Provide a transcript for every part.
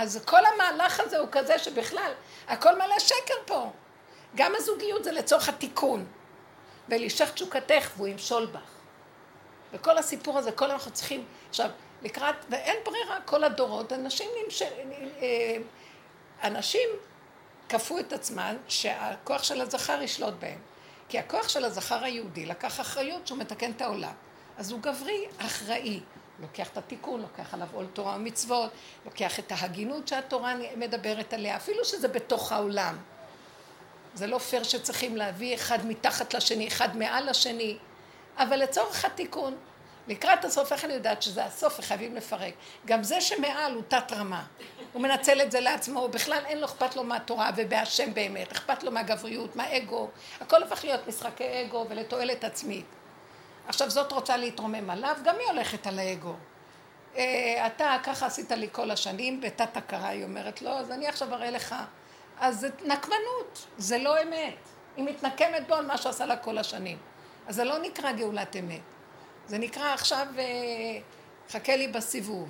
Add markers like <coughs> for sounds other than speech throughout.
אז כל המהלך הזה הוא כזה שבכלל, הכל מלא שקר פה. גם הזוגיות זה לצורך התיקון. ולשך תשוקתך והוא ימשול בך. וכל הסיפור הזה, כל אנחנו צריכים, עכשיו, לקראת, ואין ברירה, כל הדורות, אנשים נמשל, אה, אנשים כפו את עצמם שהכוח של הזכר ישלוט בהם. כי הכוח של הזכר היהודי לקח אחריות שהוא מתקן את העולם. אז הוא גברי אחראי. לוקח את התיקון, לוקח עליו עול תורה ומצוות, לוקח את ההגינות שהתורה מדברת עליה, אפילו שזה בתוך העולם. זה לא פייר שצריכים להביא אחד מתחת לשני, אחד מעל לשני, אבל לצורך התיקון, לקראת הסוף, איך אני יודעת שזה הסוף וחייבים לפרק? גם זה שמעל הוא תת רמה. הוא מנצל את זה לעצמו, בכלל אין לו אכפת לו מהתורה ובהשם באמת, אכפת לו מהגבריות, מהאגו, הכל הופך להיות משחקי אגו ולתועלת עצמית. עכשיו זאת רוצה להתרומם עליו, גם היא הולכת על האגו. אה, אתה ככה עשית לי כל השנים, בתת הכרה היא אומרת לו, אז אני עכשיו אראה לך. אז זה נקמנות, זה לא אמת. היא מתנקמת בו על מה שעשה לה כל השנים. אז זה לא נקרא גאולת אמת. זה נקרא עכשיו, אה, חכה לי בסיבוב.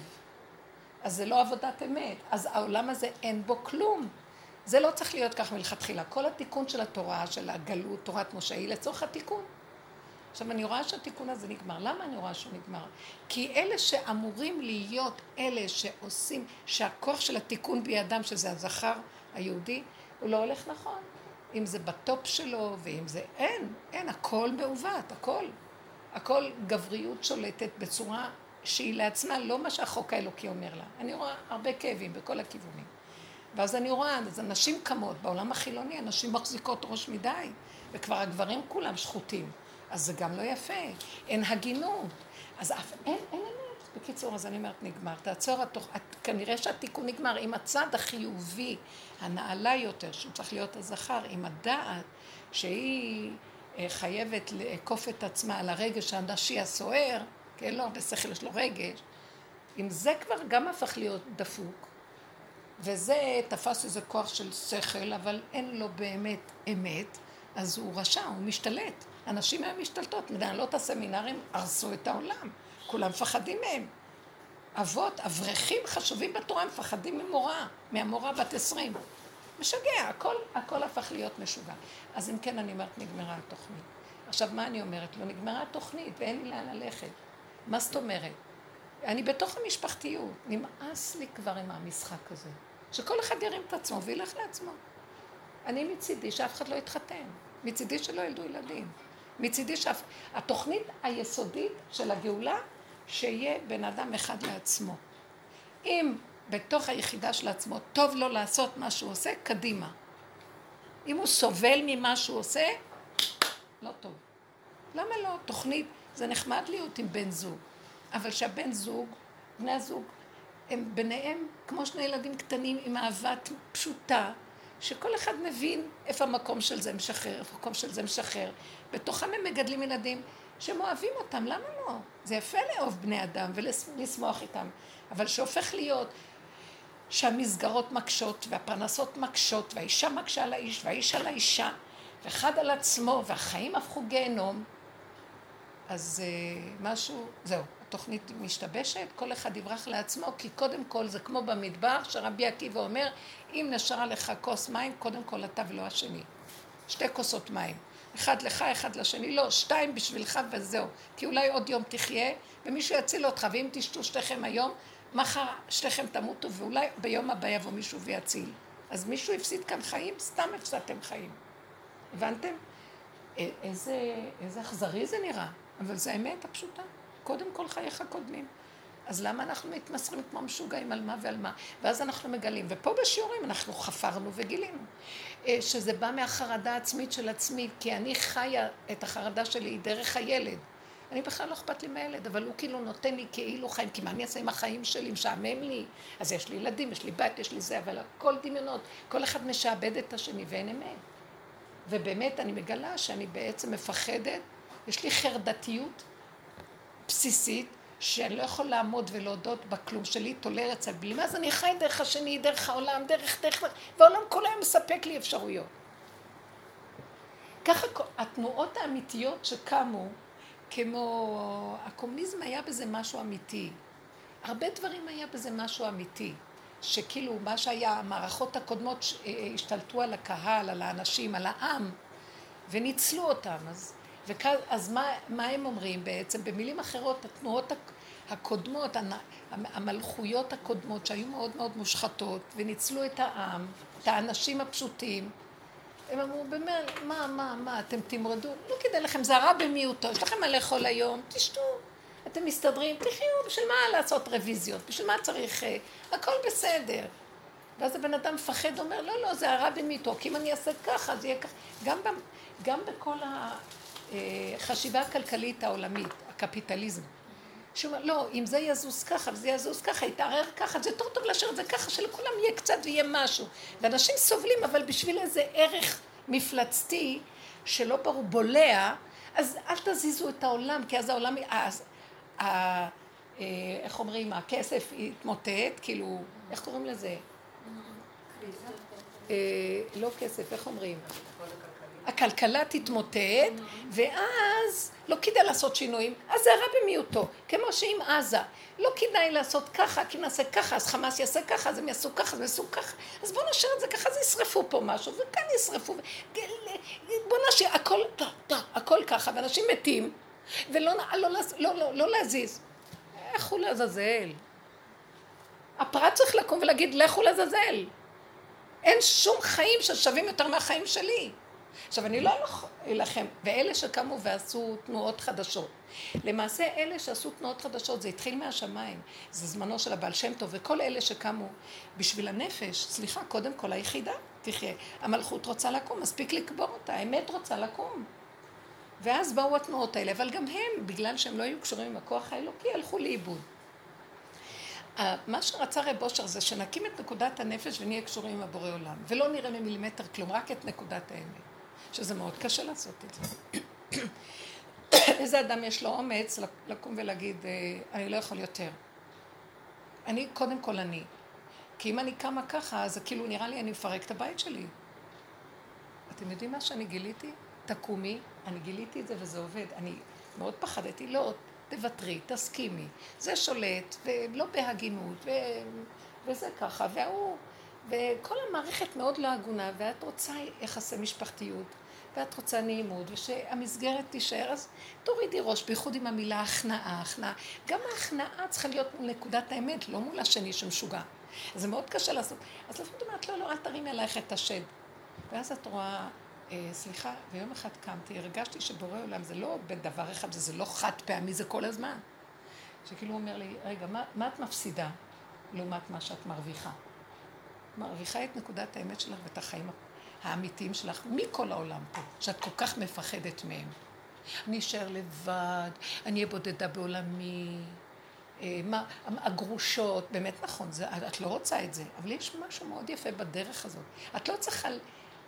אז זה לא עבודת אמת. אז העולם הזה אין בו כלום. זה לא צריך להיות כך מלכתחילה. כל התיקון של התורה, של הגלות, תורת משה, היא לצורך התיקון. עכשיו, אני רואה שהתיקון הזה נגמר. למה אני רואה שהוא נגמר? כי אלה שאמורים להיות אלה שעושים, שהכוח של התיקון בידם, שזה הזכר היהודי, הוא לא הולך נכון. אם זה בטופ שלו, ואם זה... אין, אין, הכל מעוות, הכל. הכל גבריות שולטת בצורה שהיא לעצמה לא מה שהחוק האלוקי אומר לה. אני רואה הרבה כאבים בכל הכיוונים. ואז אני רואה, אז הנשים קמות, בעולם החילוני הנשים מחזיקות ראש מדי, וכבר הגברים כולם שחוטים. אז זה גם לא יפה, אין הגינות. אז אף, אין, אין אמת. בקיצור, אז אני אומרת, נגמר. תעצור, התוך, כנראה שהתיקון נגמר עם הצד החיובי, הנעלה יותר, שהוא צריך להיות הזכר, עם הדעת, שהיא אה, חייבת לעקוף את עצמה על הרגש הנשי הסוער, כן, לא, בשכל יש לו רגש. אם זה כבר גם הפך להיות דפוק, וזה תפס איזה כוח של שכל, אבל אין לו באמת אמת, אז הוא רשע, הוא משתלט. הנשים היום משתלטות, מנהלות הסמינרים הרסו את העולם, כולם מפחדים מהם. אבות, אברכים חשובים בתורה, מפחדים ממורה, מהמורה בת עשרים. משגע, הכל, הכל הפך להיות משוגע. אז אם כן, אני אומרת, נגמרה התוכנית. עכשיו, מה אני אומרת לו? נגמרה התוכנית ואין לי לאן ללכת. מה זאת אומרת? אני בתוך המשפחתיות, נמאס לי כבר עם המשחק הזה. שכל אחד ירים את עצמו וילך לעצמו. אני מצידי שאף אחד לא יתחתן, מצידי שלא ילדו ילדים. מצידי שהתוכנית היסודית של הגאולה, שיהיה בן אדם אחד לעצמו. אם בתוך היחידה של עצמו טוב לו לעשות מה שהוא עושה, קדימה. אם הוא סובל ממה שהוא עושה, לא טוב. למה לא? תוכנית, זה נחמד להיות עם בן זוג, אבל שהבן זוג, בני הזוג, הם ביניהם כמו שני ילדים קטנים עם אהבה פשוטה, שכל אחד מבין איפה המקום של זה משחרר, איפה המקום של זה משחרר. בתוכם הם מגדלים ילדים שהם אוהבים אותם, למה לא? זה יפה לאהוב בני אדם ולשמוח איתם, אבל שהופך להיות שהמסגרות מקשות והפרנסות מקשות והאישה מקשה על האיש והאיש על האישה ואחד על עצמו והחיים הפכו גיהנום, אז uh, משהו, זהו, התוכנית משתבשת, כל אחד יברח לעצמו, כי קודם כל זה כמו במדבר, שרבי עקיבא אומר, אם נשארה לך כוס מים, קודם כל אתה ולא השני. שתי כוסות מים. אחד לך, אחד לשני, לא, שתיים בשבילך וזהו. כי אולי עוד יום תחיה, ומישהו יציל אותך, ואם תשתו שתיכם היום, מחר שתיכם תמותו, ואולי ביום הבא יבוא מישהו ויציל. אז מישהו הפסיד כאן חיים? סתם הפסדתם חיים. הבנתם? איזה, איזה אכזרי זה נראה, אבל זה האמת הפשוטה. קודם כל חייך קודמים. אז למה אנחנו מתמסרים כמו משוגעים על מה ועל מה? ואז אנחנו מגלים, ופה בשיעורים אנחנו חפרנו וגילינו, אה, שזה בא מהחרדה העצמית של עצמי, כי אני חיה את החרדה שלי דרך הילד. אני בכלל לא אכפת לי מהילד, אבל הוא כאילו נותן לי כאילו חיים, כי מה אני אעשה עם החיים שלי, משעמם לי? אז יש לי ילדים, יש לי בת, יש לי זה, אבל הכל דמיונות, כל אחד משעבד את השני ואין אמת. ובאמת אני מגלה שאני בעצם מפחדת, יש לי חרדתיות בסיסית, שאני לא יכול לעמוד ולהודות בכלום שלי, תולה אצל בלימה, אז אני חי דרך השני, דרך העולם, דרך, דרך, והעולם כל היום מספק לי אפשרויות. ככה התנועות האמיתיות שקמו, כמו הקומוניזם היה בזה משהו אמיתי. הרבה דברים היה בזה משהו אמיתי. שכאילו מה שהיה, המערכות הקודמות אה, השתלטו על הקהל, על האנשים, על העם, וניצלו אותם. אז, וכאז, אז מה, מה הם אומרים בעצם? במילים אחרות, התנועות הקודמות, המלכויות הקודמות שהיו מאוד מאוד מושחתות, וניצלו את העם, את האנשים הפשוטים, הם אמרו, באמת, מה, מה, מה, אתם תמרדו? לא כדאי לכם, זה הרע במיעוטו, יש לכם מה לאכול היום, תשתו. אתם מסתדרים, תחיו, בשביל מה לעשות רוויזיות? בשביל מה צריך... אה, הכל בסדר. ואז הבן אדם מפחד, אומר, לא, לא, זה הרע במיעוטו, כי אם אני אעשה ככה, זה יהיה ככה. גם, גם בכל החשיבה אה, הכלכלית העולמית, הקפיטליזם. שהוא אומר, לא, אם זה יזוז ככה וזה יזוז ככה, יתערער ככה, זה יותר טוב להשאיר את זה ככה, שלכולם יהיה קצת ויהיה משהו. ואנשים סובלים, אבל בשביל איזה ערך מפלצתי שלא ברור, בולע, אז אל תזיזו את העולם, כי אז העולם, אז, ה, אה, איך אומרים, הכסף יתמוטט, כאילו, איך קוראים לזה? אה, לא כסף, איך אומרים? הכלכלה תתמוטט, ואז לא כדאי לעשות שינויים, אז זה הרע במיעוטו, כמו שעם עזה, לא כדאי לעשות ככה, כי נעשה ככה, אז חמאס יעשה ככה, אז הם יעשו ככה, אז הם יעשו ככה, אז בואו נשאיר את זה ככה, אז ישרפו פה משהו, וכאן ישרפו, בואו נשאיר, הכל, הכל ככה, ואנשים מתים, ולא לא, לא, לא, לא, לא להזיז. לכו לעזאזל. הפרט צריך לקום ולהגיד, לכו לעזאזל. אין שום חיים ששווים יותר מהחיים שלי. עכשיו, אני לא אלחם, ואלה שקמו ועשו תנועות חדשות. למעשה, אלה שעשו תנועות חדשות, זה התחיל מהשמיים. זה זמנו של הבעל שם טוב, וכל אלה שקמו בשביל הנפש, סליחה, קודם כל היחידה תחיה. המלכות רוצה לקום, מספיק לקבור אותה, האמת רוצה לקום. ואז באו התנועות האלה, אבל גם הם, בגלל שהם לא היו קשורים עם הכוח האלוקי, הלכו לאיבוד. מה שרצה רב אושר זה שנקים את נקודת הנפש ונהיה קשורים עם הבורא עולם, ולא נראה ממילימטר כלום, רק את נקודת האמת. שזה מאוד קשה לעשות את זה. איזה אדם יש לו אומץ לקום ולהגיד, אה, אני לא יכול יותר. אני, קודם כל אני. כי אם אני קמה ככה, אז כאילו נראה לי אני מפרק את הבית שלי. אתם יודעים מה שאני גיליתי? תקומי, אני גיליתי את זה וזה עובד. אני מאוד פחדתי, לא, תוותרי, תסכימי. זה שולט, ולא בהגינות, ו... וזה ככה, והוא... וכל המערכת מאוד לא הגונה, ואת רוצה יחסי משפחתיות, ואת רוצה נעימות, ושהמסגרת תישאר, אז תורידי ראש, בייחוד עם המילה הכנעה, הכנעה. גם ההכנעה צריכה להיות מול נקודת האמת, לא מול השני שמשוגע. זה מאוד קשה לעשות. אז לפעמים את אומרת, לא, לא, אל תרימי עלייך את השד. ואז את רואה, אה, סליחה, ויום אחד קמתי, הרגשתי שבורא עולם זה לא בדבר אחד, זה לא חד פעמי, זה כל הזמן. שכאילו הוא אומר לי, רגע, מה, מה את מפסידה לעומת מה שאת מרוויחה? מרוויחה את נקודת האמת שלך ואת החיים האמיתיים שלך מכל העולם פה, שאת כל כך מפחדת מהם. אני אשאר לבד, אני אהיה בודדה בעולמי. אה, מה, הגרושות, באמת נכון, זה, את לא רוצה את זה, אבל יש משהו מאוד יפה בדרך הזאת. את לא צריכה,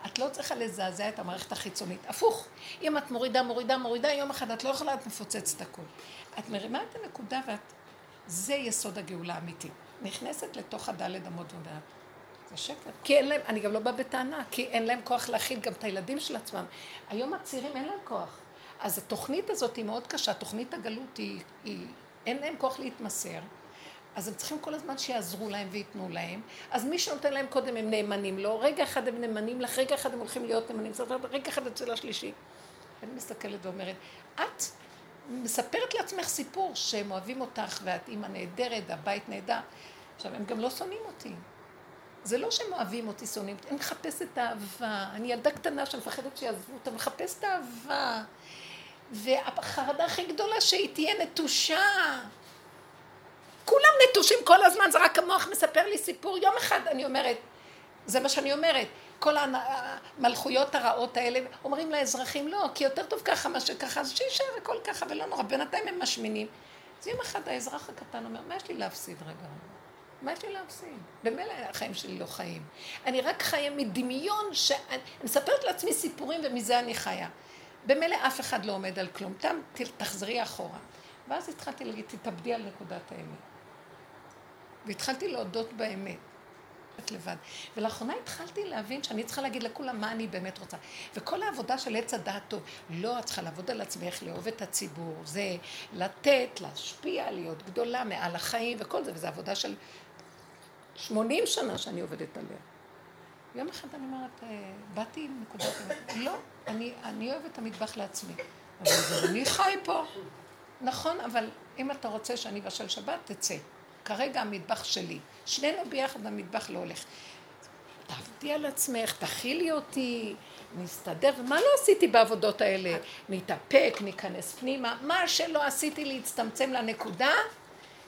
את לא צריכה לזעזע את המערכת החיצונית. הפוך, אם את מורידה, מורידה, מורידה, יום אחד את לא יכולה, את מפוצצת הכול. את מרימה את הנקודה ואת... זה יסוד הגאולה האמיתית. נכנסת לתוך הדלת אמות ודעת. זה שקר. כי אין להם, אני גם לא באה בטענה, כי אין להם כוח להכיל גם את הילדים של עצמם. היום הצעירים אין להם כוח. אז התוכנית הזאת היא מאוד קשה, תוכנית הגלות היא, היא אין להם כוח להתמסר. אז הם צריכים כל הזמן שיעזרו להם וייתנו להם. אז מי שנותן להם קודם הם נאמנים לו, רגע אחד הם נאמנים לך, רגע אחד הם הולכים להיות נאמנים, רגע אחד אצל השלישי. אני מסתכלת ואומרת, את מספרת לעצמך סיפור שהם אוהבים אותך ואת אימא נהדרת, הבית נהדר. עכשיו, הם גם לא שונאים אותי. זה לא שהם אוהבים אותי, שונאים אותי, אני מחפשת אהבה. אני ילדה קטנה שמפחדת שיעזבו אותה, מחפשת אהבה. והחרדה הכי גדולה שהיא תהיה נטושה. כולם נטושים כל הזמן, זה רק המוח מספר לי סיפור. יום אחד אני אומרת, זה מה שאני אומרת, כל המלכויות הרעות האלה אומרים לאזרחים, לא, כי יותר טוב ככה מאשר ככה, אז שישאר הכל ככה ולא נורא, בינתיים הם משמינים. אז יום אחד האזרח הקטן אומר, מה יש לי להפסיד רגע? מה יש לי להפסיד? במילא החיים שלי לא חיים. אני רק חיה מדמיון שאני מספרת לעצמי סיפורים ומזה אני חיה. במילא אף אחד לא עומד על כלום. תם, תחזרי אחורה. ואז התחלתי להגיד, תתאבדי על נקודת האמת. והתחלתי להודות באמת. את לבד. ולאחרונה התחלתי להבין שאני צריכה להגיד לכולם מה אני באמת רוצה. וכל העבודה של עץ הדעת טוב, לא, את צריכה לעבוד על עצמך, לאהוב את הציבור, זה לתת, להשפיע, להיות גדולה מעל החיים וכל זה, וזו עבודה של 80 שנה שאני עובדת עליה. יום אחד אני אומרת, אה, באתי עם נקודת. לא, אני, אני אוהבת את המטבח לעצמי. אבל אני חי פה. נכון, אבל אם אתה רוצה שאני אבשל שבת, תצא. כרגע המטבח שלי. שנינו ביחד המטבח לא הולך. תעבדי על עצמך, תכילי אותי, נסתדר. ומה לא עשיתי בעבודות האלה? נתאפק, ניכנס פנימה. מה שלא עשיתי להצטמצם לנקודה,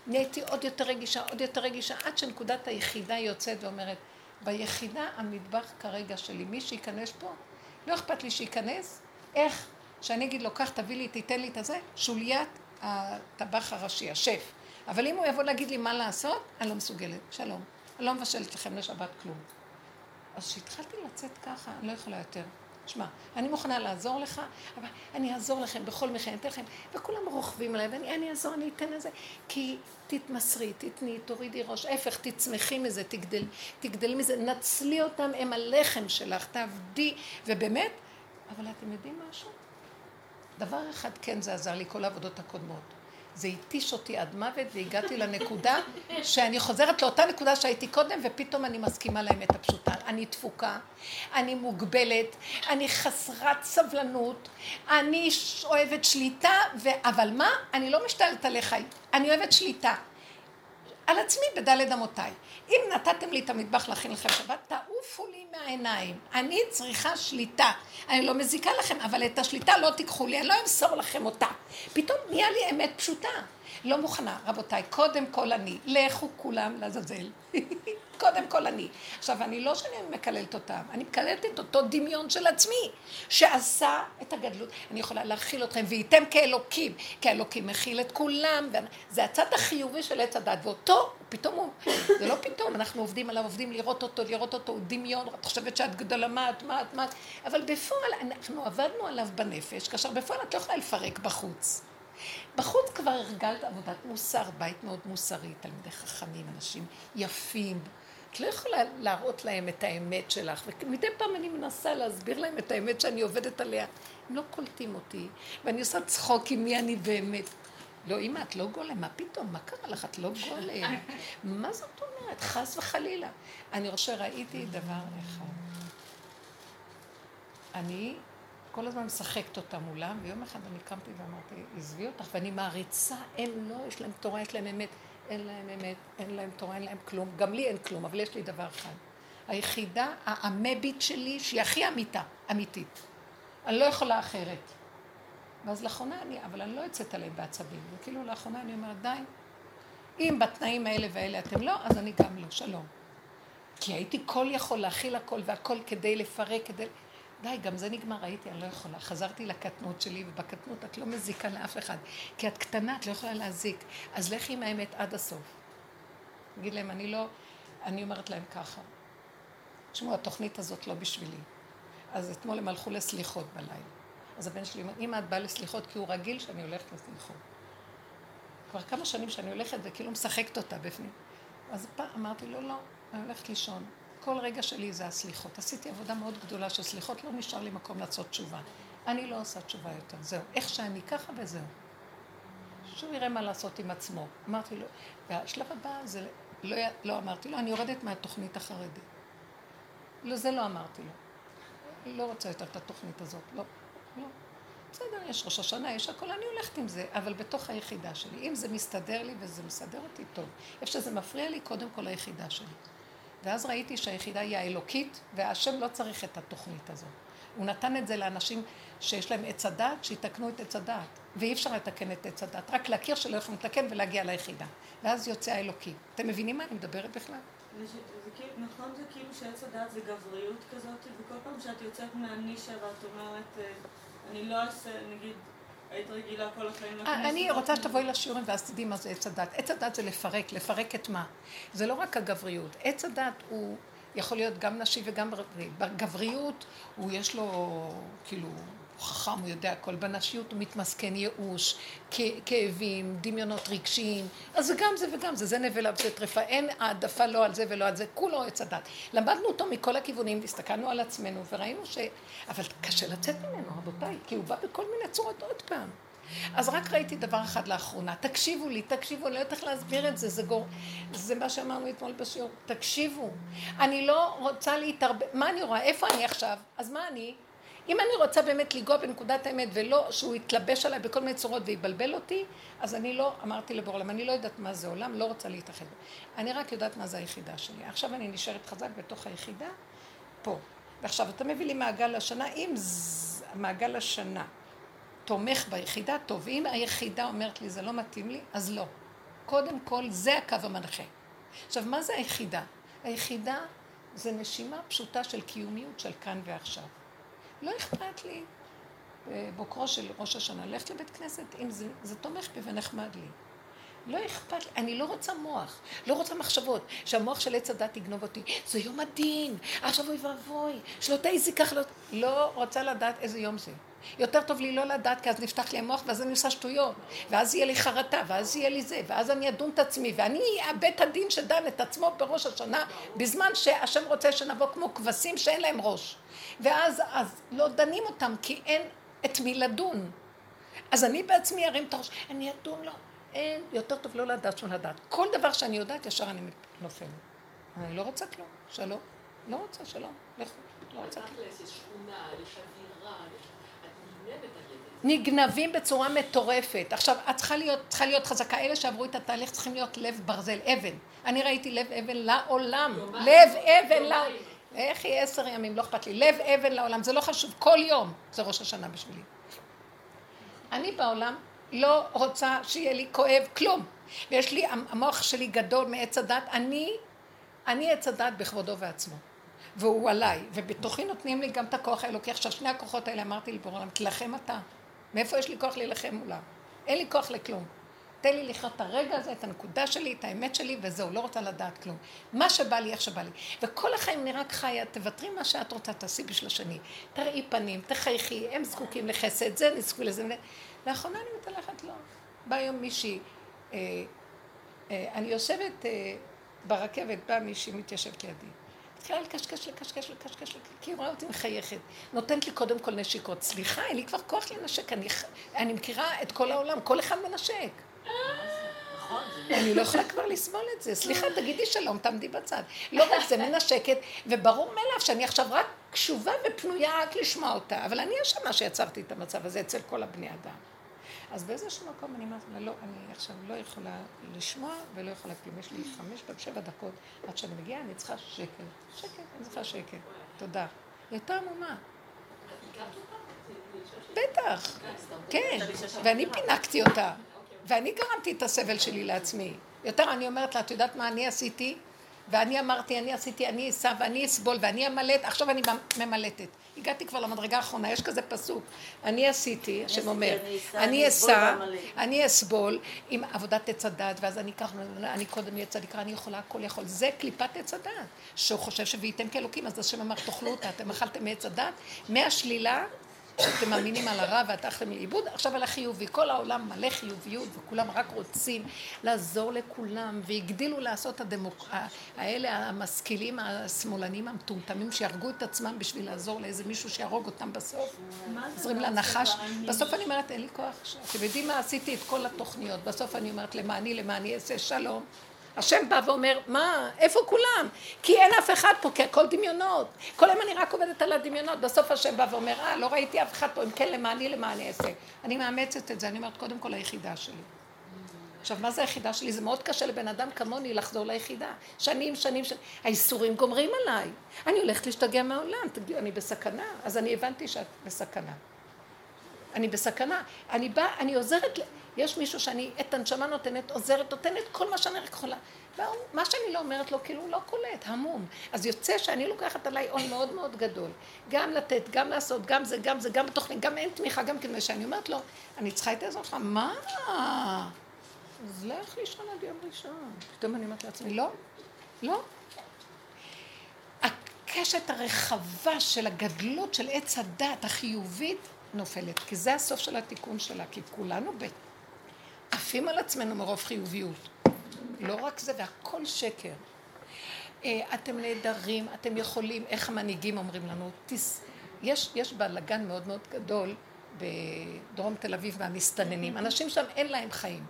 נהייתי עוד יותר רגישה, עוד יותר רגישה, עד שנקודת היחידה יוצאת ואומרת, ביחידה המטבח כרגע שלי, מי שייכנס פה, לא אכפת לי שייכנס, איך שאני אגיד לו, קח תביא לי, תיתן לי את הזה, שוליית הטבח הראשי, השף. אבל אם הוא יבוא להגיד לי מה לעשות, אני לא מסוגלת. שלום. אני לא מבשלת לכם לשבת כלום. אז כשהתחלתי לצאת ככה, אני לא יכולה יותר. שמע, אני מוכנה לעזור לך, אבל אני אעזור לכם בכל מחיר, אני אתן לכם, וכולם רוכבים עליי, ואני אעזור, אני אתן לזה, כי תתמסרי, תתני, תורידי ראש, ההפך, תצמחי מזה, תגדל, תגדלי מזה, נצלי אותם, הם הלחם שלך, תעבדי, ובאמת, אבל אתם יודעים משהו? דבר אחד כן זה עזר לי, כל העבודות הקודמות. זה התיש אותי עד מוות והגעתי לנקודה שאני חוזרת לאותה נקודה שהייתי קודם ופתאום אני מסכימה לאמת הפשוטה. אני תפוקה, אני מוגבלת, אני חסרת סבלנות, אני אוהבת שליטה, ו... אבל מה? אני לא משתלט עליך, אני אוהבת שליטה. על עצמי בדלת אמותיי. אם נתתם לי את המטבח להכין לכם שבת, תעופו לי מהעיניים. אני צריכה שליטה. אני לא מזיקה לכם, אבל את השליטה לא תיקחו לי, אני לא אמסור לכם אותה. פתאום נהיה לי אמת פשוטה. לא מוכנה. רבותיי, קודם כל אני. לכו כולם לעזאזל. <laughs> קודם כל אני. עכשיו, אני לא שאני מקללת אותם, אני מקללת את אותו דמיון של עצמי, שעשה את הגדלות. אני יכולה להכיל אתכם, וייתם כאלוקים, כי האלוקים מכיל את כולם. זה הצד החיובי של עץ הדת, ואותו, פתאום הוא, <coughs> זה לא פתאום, אנחנו עובדים עליו, עובדים לראות אותו, לראות אותו, הוא דמיון, את חושבת שאת גדולה, מה את, מה את, מה את, אבל בפועל, אנחנו עבדנו עליו בנפש, כאשר בפועל את לא יכולה לפרק בחוץ. בחוץ כבר הרגלת עבודת מוסר, בית מאוד מוסרי, תלמידי חכמים, אנשים יפים. את לא יכולה להראות להם את האמת שלך, ומדי פעם אני מנסה להסביר להם את האמת שאני עובדת עליה. הם לא קולטים אותי, ואני עושה צחוק עם מי אני באמת. לא, אמא, את לא גולם, מה פתאום? מה קרה לך? את לא גולם. <laughs> מה זאת אומרת? חס וחלילה. אני חושב שראיתי דבר אחד. אני כל הזמן משחקת אותה מולם, ויום אחד אני קמתי ואמרתי, עזבי אותך, ואני מעריצה, הם לא, יש להם תורה, יש להם אמת, אין להם אמת, אין להם תורה, אין להם כלום, גם לי אין כלום, אבל יש לי דבר אחד. היחידה האמבית שלי, שהיא הכי אמיתה, אמיתית. אני לא יכולה אחרת. ואז לאחרונה אני, אבל אני לא יוצאת עליהם בעצבים, וכאילו לאחרונה אני אומרת, די, אם בתנאים האלה והאלה אתם לא, אז אני גם לא, שלום. כי הייתי כל יכול להכיל הכל והכל כדי לפרק, כדי... די, גם זה נגמר, ראיתי, אני לא יכולה. חזרתי לקטנות שלי, ובקטנות את לא מזיקה לאף אחד. כי את קטנה, את לא יכולה להזיק. אז לכי עם האמת עד הסוף. תגיד להם, אני לא... אני אומרת להם ככה. תשמעו, התוכנית הזאת לא בשבילי. אז אתמול הם הלכו לסליחות בלילה. אז הבן שלי אומר, אמא, את באה לסליחות כי הוא רגיל שאני הולכת לסליחות. כבר כמה שנים שאני הולכת וכאילו משחקת אותה בפנים. אז פעם אמרתי לו, לא, אני הולכת לישון. כל רגע שלי זה הסליחות. עשיתי עבודה מאוד גדולה של סליחות, לא נשאר לי מקום לעשות תשובה. אני לא עושה תשובה יותר, זהו. איך שאני ככה וזהו. שהוא יראה מה לעשות עם עצמו. אמרתי לו, והשלב הבא זה, לא, לא אמרתי לו, אני יורדת מהתוכנית החרדית. לא, זה לא אמרתי לו. לא רוצה יותר את התוכנית הזאת, לא, לא. בסדר, יש ראש השנה, יש הכל, אני הולכת עם זה, אבל בתוך היחידה שלי. אם זה מסתדר לי וזה מסדר אותי, טוב. איפה שזה מפריע לי, קודם כל היחידה שלי. ואז ראיתי שהיחידה היא האלוקית, והשם לא צריך את התוכנית הזאת. הוא נתן את זה לאנשים שיש להם עץ הדת, שיתקנו את עץ הדת. ואי אפשר לתקן את עץ הדת, רק להכיר שלא יכולים לתקן ולהגיע ליחידה. ואז יוצא האלוקי. אתם מבינים מה אני מדברת בכלל? כאילו, נכון זה כאילו שעץ הדת זה גבריות כזאת, וכל פעם שאת יוצאת מהנישה ואת אומרת, אה, אני לא אעשה, נגיד, היית רגילה כל החיים לכנסת. אני רוצה שתבואי לשיעורים ואז תדעי מה זה עץ הדת. עץ הדת זה לפרק, לפרק את מה? זה לא רק הגבריות. עץ הדת הוא יכול להיות גם נשי וגם גברי. בגבריות הוא יש לו, כאילו, הוא חכם, הוא יודע הכל. בנשיות הוא מתמסכן, ייאוש, כאבים, דמיונות רגשיים. אז זה גם זה וגם זה, זה נבלה וזה טרפה. אין העדפה לא על זה ולא על זה, כולו עץ הדת. למדנו אותו מכל הכיוונים, הסתכלנו על עצמנו וראינו ש... אבל קשה לצאת ממנו, רבותיי, כי הוא בא בכל מיני צורות עוד פעם. אז רק ראיתי דבר אחד לאחרונה, תקשיבו לי, תקשיבו, אני לא יודעת איך להסביר את זה, זה גור... זה מה שאמרנו אתמול בשיעור, תקשיבו. אני לא רוצה להתערבב, מה אני רואה? איפה אני עכשיו? אז מה אני? אם אני רוצה באמת לנגוע בנקודת האמת ולא שהוא יתלבש עליי בכל מיני צורות ויבלבל אותי, אז אני לא, אמרתי לבור עולם, אני לא יודעת מה זה עולם, לא רוצה להתאחד. אני רק יודעת מה זה היחידה שלי. עכשיו אני נשארת חזק בתוך היחידה, פה. ועכשיו אתה מביא לי מעגל השנה, אם ז... מעגל השנה תומך ביחידה, טוב, ואם היחידה אומרת לי זה לא מתאים לי, אז לא. קודם כל, זה הקו המנחה. עכשיו, מה זה היחידה? היחידה זה נשימה פשוטה של קיומיות של כאן ועכשיו. לא אכפת לי בבוקרו של ראש השנה ללכת לבית כנסת, אם זה, זה תומך בי ונחמד לי. לא אכפת לי, אני לא רוצה מוח, לא רוצה מחשבות, שהמוח של עץ הדת יגנוב אותי. זה יום הדין, עכשיו אוי ואבוי, שלא תעיזי כך, לא... לא רוצה לדעת איזה יום זה. יותר טוב לי לא לדעת, כי אז נפתח לי המוח ואז אני עושה שטויות, ואז יהיה לי חרטה, ואז יהיה לי זה, ואז אני אדון את עצמי, ואני הבית הדין שדן את עצמו בראש השנה, בזמן שהשם רוצה שנבוא כמו כבשים שאין להם ראש. ואז אז לא דנים אותם, כי אין את מי לדון. אז אני בעצמי ארים את הראש, אני אדון לו. אין, יותר טוב לא לדעת שום לדעת. כל דבר שאני יודעת, ישר אני נופלת. אני לא רוצה כלום, שלום. לא רוצה שלום, לכו, לא רוצה כלום. נגנבים בצורה מטורפת. עכשיו, את צריכה להיות, צריכה להיות חזקה. אלה שעברו את התהליך צריכים להיות לב ברזל, אבן. אני ראיתי לב אבן לעולם. לב אבן לעולם. איך יהיה עשר ימים, לא אכפת לי. לב אבן לעולם, זה לא חשוב. כל יום זה ראש השנה בשבילי. אני בעולם לא רוצה שיהיה לי כואב כלום. ויש לי, המוח שלי גדול מעץ הדת. אני, אני עץ הדת בכבודו ועצמו. והוא עליי, ובתוכי נותנים לי גם את הכוח האלוקי. עכשיו, שני הכוחות האלה אמרתי לבורא עולם, תילחם אתה. מאיפה יש לי כוח להילחם מולה? אין לי כוח לכלום. תן לי לחיות את הרגע הזה, את הנקודה שלי, את האמת שלי, וזהו, לא רוצה לדעת כלום. מה שבא לי, איך שבא לי. וכל החיים נראה חיה, תוותרי מה שאת רוצה, תעשי בשביל השני. תראי פנים, תחייכי, הם זקוקים לחסד, זה נזקו לזה. לאחרונה אני מתהלכת לו. בא היום מישהי, אה, אה, אני יושבת אה, ברכבת, באה מישהי מתיישבת לידי. התחילה לקשקש, לקשקש, לקשקש, כי היא רואה אותי מחייכת. נותנת לי קודם כל נשיקות. סליחה, אין לי כבר כוח לנשק, אני, אני מכירה את כל העולם, כל אחד מנשק. אני לא יכולה כבר לסבול את זה. סליחה, תגידי שלום, תעמדי בצד. לא רק זה, מנשקת, וברור מאליו שאני עכשיו רק קשובה ופנויה רק לשמוע אותה. אבל אני אשמה שיצרתי את המצב הזה אצל כל הבני אדם. אז באיזשהו מקום אני אומרת לא, אני עכשיו לא יכולה לשמוע ולא יכולה כלום. יש לי חמש עד שבע דקות עד שאני מגיעה, אני צריכה שקט. שקט, אני צריכה שקט. תודה. היא הייתה עמומה. בטח, כן, ואני פינקתי אותה, ואני גרמתי את הסבל שלי לעצמי. יותר אני אומרת לה, את יודעת מה אני עשיתי? ואני אמרתי, אני עשיתי, אני אסע ואני אסבול ואני אמלט, עכשיו אני ממלטת. הגעתי כבר למדרגה האחרונה, יש כזה פסוק, אני עשיתי, השם אומר, אני אסע, אני אסבול עם עבודת עץ הדת, ואז אני אקח, אני קודם אהיה צדיקה, אני יכולה הכל יכול, זה קליפת עץ הדת, שהוא חושב שוויתם כאלוקים, אז השם אמר, תאכלו אותה, אתם אכלתם מעץ הדת, מהשלילה שאתם מאמינים על הרע והלכתם לאיבוד, עכשיו על החיובי. כל העולם מלא חיוביות וכולם רק רוצים לעזור לכולם, והגדילו לעשות הדמוק... האלה המשכילים, השמאלנים המטומטמים שיהרגו את עצמם בשביל לעזור לאיזה מישהו שיהרוג אותם בסוף. עוזרים לנחש. בסוף אני אומרת, אין לי כוח. אתם יודעים מה עשיתי את כל התוכניות. בסוף אני אומרת, למעני, למעני אעשה שלום. השם בא ואומר, מה, איפה כולם? כי אין אף אחד פה, כי הכל דמיונות. כל היום אני רק עובדת על הדמיונות. בסוף השם בא ואומר, אה, לא ראיתי אף אחד פה, אם כן, למעני, למעני אעשה. אני מאמצת את זה, אני אומרת, קודם כל היחידה שלי. עכשיו, מה זה היחידה שלי? זה מאוד קשה לבן אדם כמוני לחזור ליחידה. שנים, שנים, שנים. האיסורים גומרים עליי. אני הולכת להשתגע מהעולם, אני בסכנה. אז אני הבנתי שאת בסכנה. אני בסכנה. אני באה, אני עוזרת... יש מישהו שאני את הנשמה נותנת, עוזרת, נותנת כל מה שאני רק יכולה. מה שאני לא אומרת לו, כאילו לא קולט, המום. אז יוצא שאני לוקחת עליי עול מאוד מאוד גדול. גם לתת, גם לעשות, גם זה, גם זה, גם בתוכנית, גם אין תמיכה, גם כדי שאני אומרת לו, אני צריכה את העזרה שלך, מה? אז לך לישון עד יום ראשון. פתאום אני אומרת לעצמי, לא, לא. הקשת הרחבה של הגדלות של עץ הדת החיובית נופלת, כי זה הסוף של התיקון שלה, כי כולנו עפים על עצמנו מרוב חיוביות. לא רק זה, והכל שקר. אה, אתם נהדרים, אתם יכולים, איך המנהיגים אומרים לנו, תס... יש, יש בלאגן מאוד מאוד גדול בדרום תל אביב והמסתננים. אנשים שם אין להם חיים.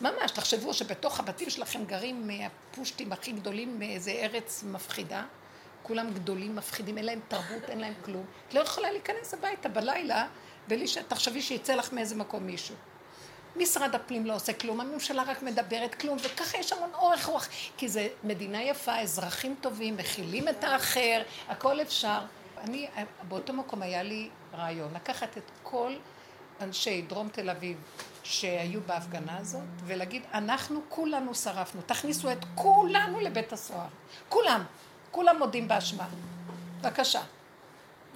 ממש, תחשבו שבתוך הבתים שלכם גרים מהפושטים הכי גדולים מאיזה ארץ מפחידה. כולם גדולים, מפחידים, אין להם תרבות, אין להם כלום. את לא יכולה להיכנס הביתה בלילה בלי שתחשבי שיצא לך מאיזה מקום מישהו. משרד הפנים לא עושה כלום, הממשלה רק מדברת כלום, וככה יש המון אורך רוח, כי זה מדינה יפה, אזרחים טובים, מכילים את האחר, הכל אפשר. אני, באותו מקום היה לי רעיון, לקחת את כל אנשי דרום תל אביב שהיו בהפגנה הזאת, ולהגיד, אנחנו כולנו שרפנו, תכניסו את כולנו לבית הסוהר. כולם, כולם מודים באשמה. בבקשה.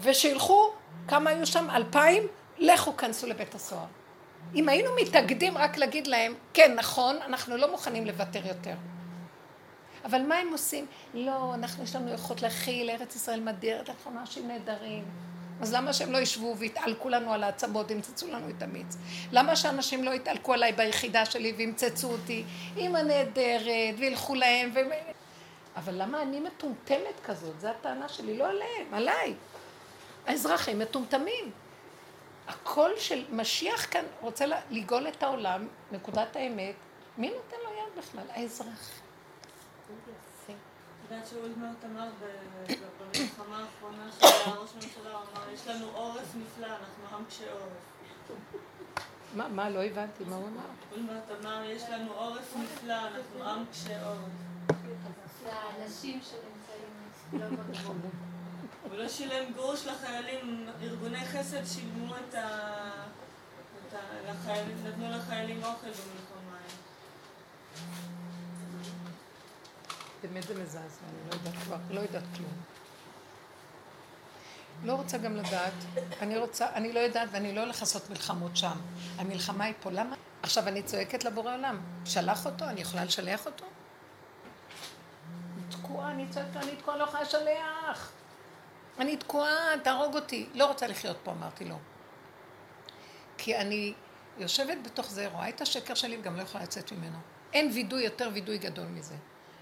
ושילכו, כמה היו שם? אלפיים? לכו כנסו לבית הסוהר. אם היינו מתאגדים רק להגיד להם, כן, נכון, אנחנו לא מוכנים לוותר יותר. אבל מה הם עושים? לא, אנחנו, יש לנו יכולת להכיל, ארץ ישראל מדירת, אנחנו אנשים נהדרים. אז למה שהם לא ישבו ויתעלקו לנו על העצמות, ימצצו לנו את המיץ? למה שאנשים לא יתעלקו עליי ביחידה שלי וימצצו אותי, אימא נהדרת, וילכו להם. אבל למה אני מטומטמת כזאת? זו הטענה שלי, לא עליהם, עליי. האזרחים מטומטמים. הקול של משיח כאן רוצה לגאול את העולם, נקודת האמת, מי נותן לו יד בכלל? האזרח. יודעת שאולמרט אמר במלחמה האחרונה של <coughs> ראש הממשלה, הוא אמר, יש לנו עורף נפלא, אנחנו עם קשה עורף. מה, מה, לא הבנתי, מה הוא אמר? אולמרט אמר, יש לנו עורף נפלא, אנחנו עם קשה עורף. זה האנשים שנמצאים, לא. <laughs> הוא לא שילם גרוש לחיילים, ארגוני חסד שילמו את ה... לחיילים, נתנו לחיילים אוכל במלחמה. באמת זה מזעזע, אני לא יודעת כבר, לא יודעת כלום. לא רוצה גם לדעת, אני רוצה, אני לא יודעת ואני לא הולך לעשות מלחמות שם. המלחמה היא פה, למה? עכשיו אני צועקת לבורא עולם, שלח אותו, אני יכולה לשלח אותו? תקועה, אני צועקת, אני תקועה, לא יכולה לשלח. אני תקועה, תהרוג אותי. לא רוצה לחיות פה, אמרתי לו. כי אני יושבת בתוך זה, רואה את השקר שלי וגם לא יכולה לצאת ממנו. אין וידוי יותר וידוי גדול מזה.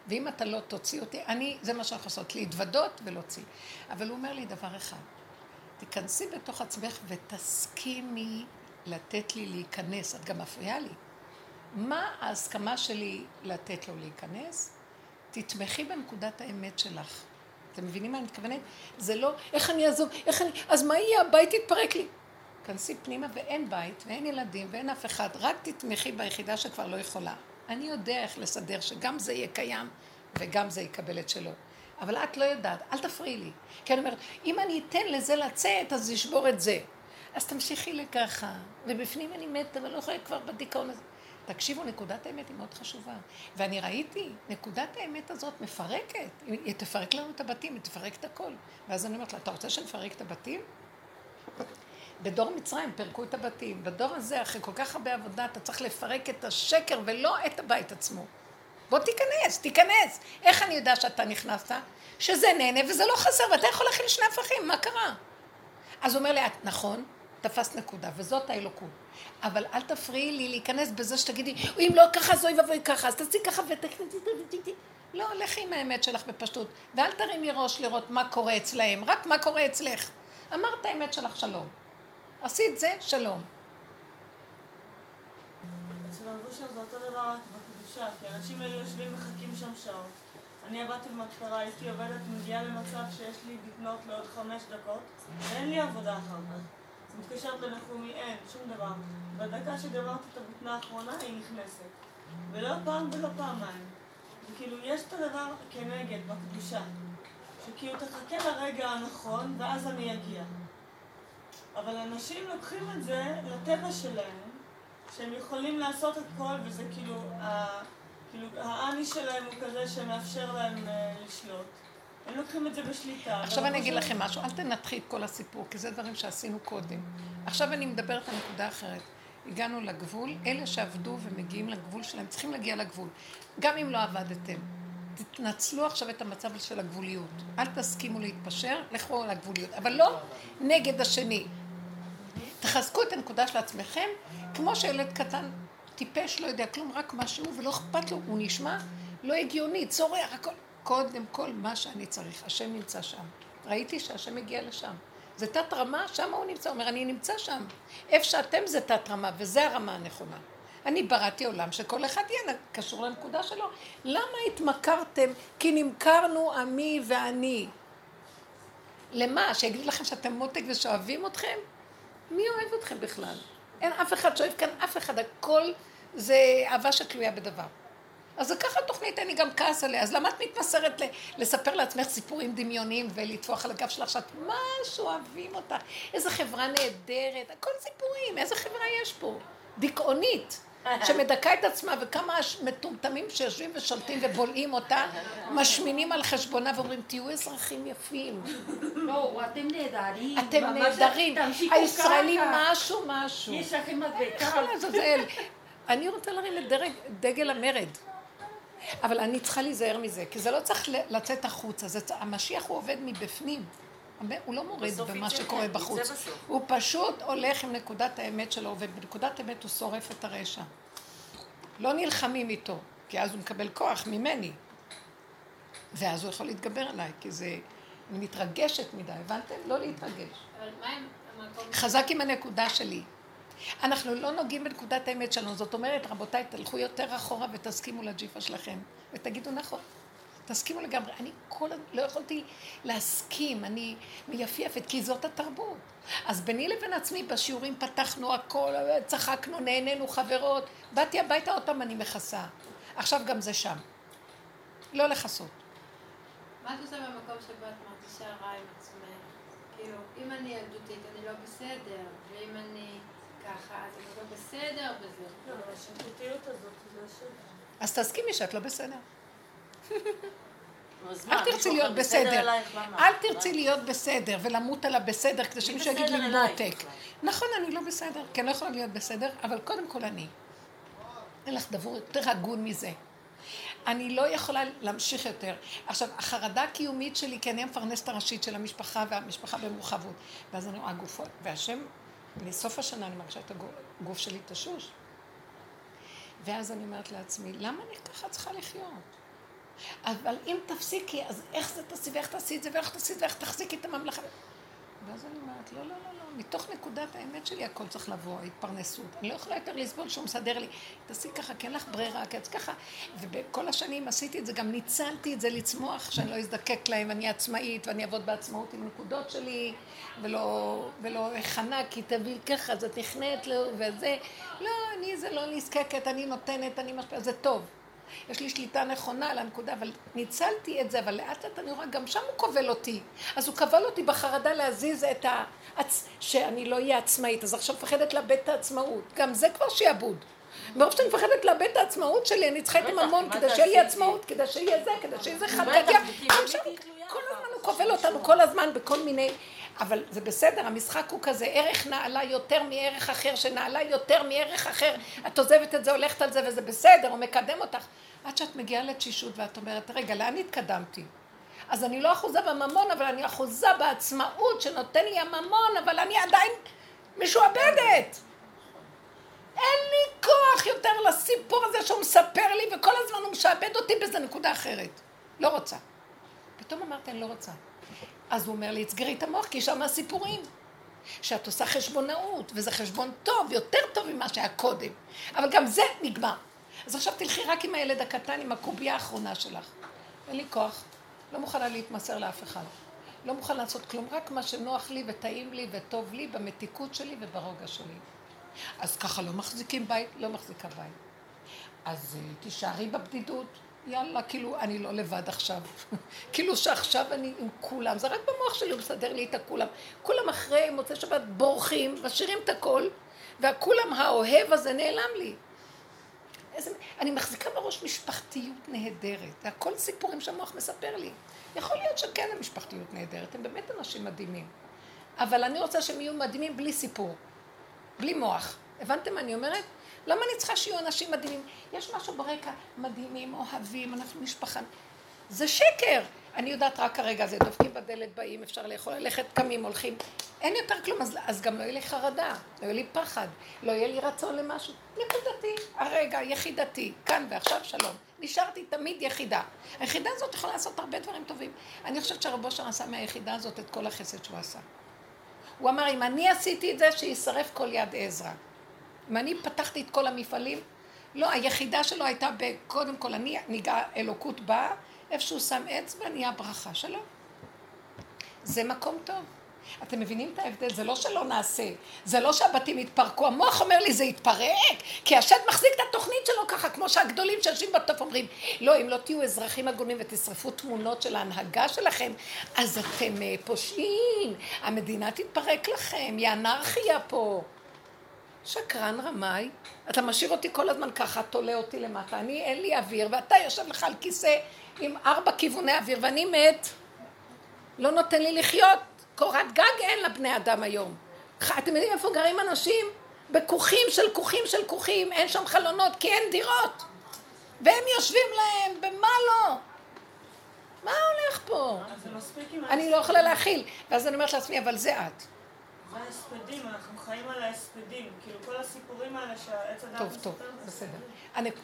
ואם אתה לא תוציא אותי, אני, זה מה שאני יכולה לעשות, להתוודות ולהוציא. אבל הוא אומר לי דבר אחד, תיכנסי בתוך עצמך ותסכימי לתת לי להיכנס, את גם מפריעה לי. מה ההסכמה שלי לתת לו להיכנס? תתמכי בנקודת האמת שלך. אתם מבינים מה אני מתכוונת? זה לא, איך אני אעזוב, איך אני, אז מה יהיה, הבית יתפרק לי. כנסי פנימה ואין בית ואין ילדים ואין אף אחד, רק תתמכי ביחידה שכבר לא יכולה. אני יודע איך לסדר שגם זה יהיה קיים וגם זה יקבל את שלו. אבל את לא יודעת, אל תפריעי לי. כי אני אומרת, אם אני אתן לזה לצאת, אז ישבור את זה. אז תמשיכי לככה, ובפנים אני מתה ולא יכולה כבר בדיכאון הזה. תקשיבו, נקודת האמת היא מאוד חשובה. ואני ראיתי, נקודת האמת הזאת מפרקת. היא תפרק לנו את הבתים, היא תפרק את הכל. ואז אני אומרת לה, אתה רוצה שנפרק את הבתים? בדור מצרים פירקו את הבתים. בדור הזה, אחרי כל כך הרבה עבודה, אתה צריך לפרק את השקר ולא את הבית עצמו. בוא תיכנס, תיכנס. איך אני יודע שאתה נכנסת? שזה נהנה וזה לא חסר, ואתה יכול להכיל שני הפכים, מה קרה? אז הוא אומר לי, נכון, תפסת נקודה, וזאת האלוקות. אבל אל תפריעי לי להיכנס בזה שתגידי, אם לא ככה, אז אוי ואבוי ככה, אז תעשי ככה ותגידי, לא, לכי עם האמת שלך בפשטות, ואל תרימי ראש לראות מה קורה אצלהם, רק מה קורה אצלך. אמרת האמת שלך שלום. עשית זה, שלום. אני עבדתי במתפרה, הייתי עובדת, מגיעה למצב שיש לי לקנות לעוד חמש דקות, ואין לי עבודה אחר כך. מתקשרת לנחומי, אין, שום דבר. בדקה שגמרתי את הבטנה האחרונה, היא נכנסת. ולא פעם ולא פעמיים. וכאילו, יש את הדבר כנגד, בקדושה. שכאילו תחכה לרגע הנכון, ואז אני אגיע. אבל אנשים לוקחים את זה לטבע שלהם, שהם יכולים לעשות את כל, וזה כאילו, ה, כאילו האני שלהם הוא כזה שמאפשר להם uh, לשלוט. הם לוקחים את זה בשליטה. עכשיו אני אגיד לכם משהו, אל תנתחי את כל הסיפור, כי זה דברים שעשינו קודם. עכשיו אני מדברת על נקודה אחרת. הגענו לגבול, אלה שעבדו ומגיעים לגבול שלהם, צריכים להגיע לגבול. גם אם לא עבדתם. תתנצלו עכשיו את המצב של הגבוליות. אל תסכימו להתפשר, לכו על הגבוליות. אבל לא נגד השני. תחזקו את הנקודה של עצמכם, כמו שילד קטן, טיפש, לא יודע כלום, רק משהו, ולא אכפת לו, הוא נשמע לא הגיוני, צורח, הכל. קודם כל מה שאני צריך, השם נמצא שם. ראיתי שהשם מגיע לשם. זה תת רמה, שם הוא נמצא. הוא אומר, אני נמצא שם. איפה שאתם זה תת רמה, וזה הרמה הנכונה. אני בראתי עולם שכל אחד יהיה קשור לנקודה שלו. למה התמכרתם? כי נמכרנו עמי ואני. למה? שיגידו לכם שאתם מותק ושאוהבים אתכם? מי אוהב אתכם בכלל? אין אף אחד שאוהב כאן אף אחד, הכל זה אהבה שתלויה בדבר. אז זה ככה תוכנית, אין לי גם כעס עליה. אז למה את מתמסרת לספר לעצמך סיפורים דמיוניים ולטפוח על הגב שלך שאת משהו אוהבים אותך? איזה חברה נהדרת, הכל סיפורים, איזה חברה יש פה? דיכאונית. <laughs> שמדכא את עצמה, וכמה מטומטמים שיושבים ושולטים ובולעים אותה, <laughs> משמינים על חשבונה ואומרים, תהיו אזרחים יפים. לא, אתם נהדרים. אתם נהדרים. הישראלים משהו משהו. יש לכם מדבקה. אני רוצה להרים את דגל המרד. אבל אני צריכה להיזהר מזה, כי זה לא צריך לצאת החוצה, המשיח הוא עובד מבפנים. הוא לא מורד במה שקורה כן, בחוץ. הוא פשוט הולך עם נקודת האמת שלו, ובנקודת האמת הוא שורף את הרשע. לא נלחמים איתו, כי אז הוא מקבל כוח ממני. ואז הוא יכול להתגבר עליי, כי זה... אני מתרגשת מדי, הבנתם? לא להתרגש. חזק עם הנקודה שלי. אנחנו לא נוגעים בנקודת האמת שלנו, זאת אומרת, רבותיי, תלכו יותר אחורה ותסכימו לג'יפה שלכם, ותגידו נכון. תסכימו לגמרי. אני כל... לא יכולתי להסכים, אני מייפייפת, כי זאת התרבות. אז ביני לבין עצמי בשיעורים פתחנו הכל, צחקנו, נהנינו חברות. באתי הביתה, עוד פעם אני מכסה. עכשיו גם זה שם. לא לכסות. מה את עושה במקום שבו את מרגישה רע עם עצמך? כאילו, אם אני ילדותית, אני לא בסדר, ואם אני ככה, אז אני לא בסדר וזה. לא, אבל השיפוטיות הזאת, זה השם. אז תסכימי שאת לא בסדר. <laughs> אל תרצי להיות בסדר. אל תרצי להיות בסדר ולמות על הבסדר כדי שמישהו יגיד לי מותק. נכון, אני לא בסדר, כי אני לא יכולה להיות בסדר, אבל קודם כל אני. אין לך דבר יותר הגון מזה. אני לא יכולה להמשיך יותר. עכשיו, החרדה הקיומית שלי, כי אני המפרנסת הראשית של המשפחה והמשפחה במורחבות. ואז אני רואה גופות, והשם, מסוף השנה אני מרגישה את הגוף שלי תשוש. ואז אני אומרת לעצמי, למה אני ככה צריכה לחיות? אבל אם תפסיקי, אז איך זה תעשי, ואיך תעשי את זה, ואיך תעשי את זה, ואיך תחזיקי את הממלכה. ואז אני אומרת, לא, לא, לא, לא, מתוך נקודת האמת שלי הכל צריך לבוא, ההתפרנסות. אני לא יכולה יותר לסבול שהוא מסדר לי, תעשי ככה, כי אין לך ברירה, כי את ככה. ובכל השנים עשיתי את זה, גם ניצלתי את זה לצמוח, שאני לא אזדקק להם, אני עצמאית, ואני אעבוד בעצמאות עם נקודות שלי, ולא, ולא אכנה, כי תביא ככה, אז את נכנעת לו, וזה. לא, אני זה לא נזקקת, אני נותנת, אני משפיעה, זה טוב. יש לי שליטה נכונה על הנקודה, אבל ניצלתי את זה, אבל לאט לאט אני רואה, גם שם הוא כובל אותי. אז הוא כבל אותי בחרדה להזיז את ה... שאני לא אהיה עצמאית, אז עכשיו מפחדת לאבד את העצמאות. גם זה כבר שיעבוד. מרוב שאני מפחדת לאבד את העצמאות שלי, אני צריכה את הממון כדי שיהיה לי עצמאות, כדי שיהיה זה, כדי שיהיה זה חלקיה. כל הזמן הוא כובל אותנו, כל הזמן בכל מיני... אבל זה בסדר, המשחק הוא כזה, ערך נעלה יותר מערך אחר, שנעלה יותר מערך אחר, את עוזבת את זה, הולכת על זה, וזה בסדר, הוא מקדם אותך. עד שאת מגיעה לתשישות ואת אומרת, רגע, לאן התקדמתי? אז אני לא אחוזה בממון, אבל אני אחוזה בעצמאות שנותן לי הממון, אבל אני עדיין משועבדת. אין לי כוח יותר לסיפור הזה שהוא מספר לי, וכל הזמן הוא משעבד אותי באיזה נקודה אחרת. לא רוצה. פתאום אמרתי, אני לא רוצה. אז הוא אומר לי, תסגרי את המוח, כי שם הסיפורים. שאת עושה חשבונאות, וזה חשבון טוב, יותר טוב ממה שהיה קודם. אבל גם זה נגמר. אז עכשיו תלכי רק עם הילד הקטן, עם הקובייה האחרונה שלך. אין לי כוח, לא מוכנה להתמסר לאף אחד. לא מוכנה לעשות כלום, רק מה שנוח לי וטעים לי וטוב לי במתיקות שלי וברוגע שלי. אז ככה לא מחזיקים בית, לא מחזיקה בית. אז אה, תישארי בבדידות, יאללה, כאילו, אני לא לבד עכשיו. <laughs> כאילו שעכשיו אני עם כולם, זה רק במוח שלי, הוא מסדר לי את הכולם. כולם אחרי מוצאי שבת בורחים, משאירים את הכל, והכולם האוהב הזה נעלם לי. איזה... אני מחזיקה בראש משפחתיות נהדרת, והכל סיפורים שהמוח מספר לי. יכול להיות שכן המשפחתיות נהדרת, הם באמת אנשים מדהימים. אבל אני רוצה שהם יהיו מדהימים בלי סיפור, בלי מוח. הבנתם מה אני אומרת? למה אני צריכה שיהיו אנשים מדהימים? יש משהו ברקע, מדהימים, אוהבים, אנחנו משפחה. זה שקר. אני יודעת רק הרגע הזה, דופקים בדלת, באים, אפשר לאכול, ללכת, קמים, הולכים. אין יותר כלום, אז, אז גם לא יהיה לי חרדה, לא יהיה לי פחד, לא יהיה לי רצון למשהו. נקודתי, הרגע, יחידתי, כאן ועכשיו, שלום. נשארתי תמיד יחידה. היחידה הזאת יכולה לעשות הרבה דברים טובים. אני חושבת שהרבו שם עשה מהיחידה הזאת את כל החסד שהוא עשה. הוא אמר, אם אני עשיתי את זה, שישרף כל יד עזרא. אם אני פתחתי את כל המפעלים, לא, היחידה שלו הייתה, קודם כל, אני ניגע, אלוקות באה, איפה שהוא שם אצבע, נהיה ברכה שלו. זה מקום טוב. אתם מבינים את ההבדל? זה לא שלא נעשה, זה לא שהבתים יתפרקו, המוח אומר לי זה יתפרק, כי השד מחזיק את התוכנית שלו ככה, כמו שהגדולים שיושבים בטוף אומרים, לא, אם לא תהיו אזרחים הגונים ותשרפו תמונות של ההנהגה שלכם, אז אתם אה, פושעים, המדינה תתפרק לכם, היא אנרכיה פה. שקרן רמאי, אתה משאיר אותי כל הזמן ככה, תולה אותי למטה, אני אין לי אוויר, ואתה יושב לך על כיסא עם ארבע כיווני אוויר, ואני מת. לא נותן לי לחיות. קורת גג אין לבני אדם היום. אתם יודעים איפה גרים אנשים? בכוכים של כוכים של כוכים, אין שם חלונות כי אין דירות. והם יושבים להם, במה לא? מה הולך פה? אני לא יכולה להכיל. ואז אני אומרת לעצמי, אבל זה את. ההספדים, אנחנו חיים על ההספדים. כאילו כל הסיפורים האלה שהעץ אדם טוב, טוב, בסדר.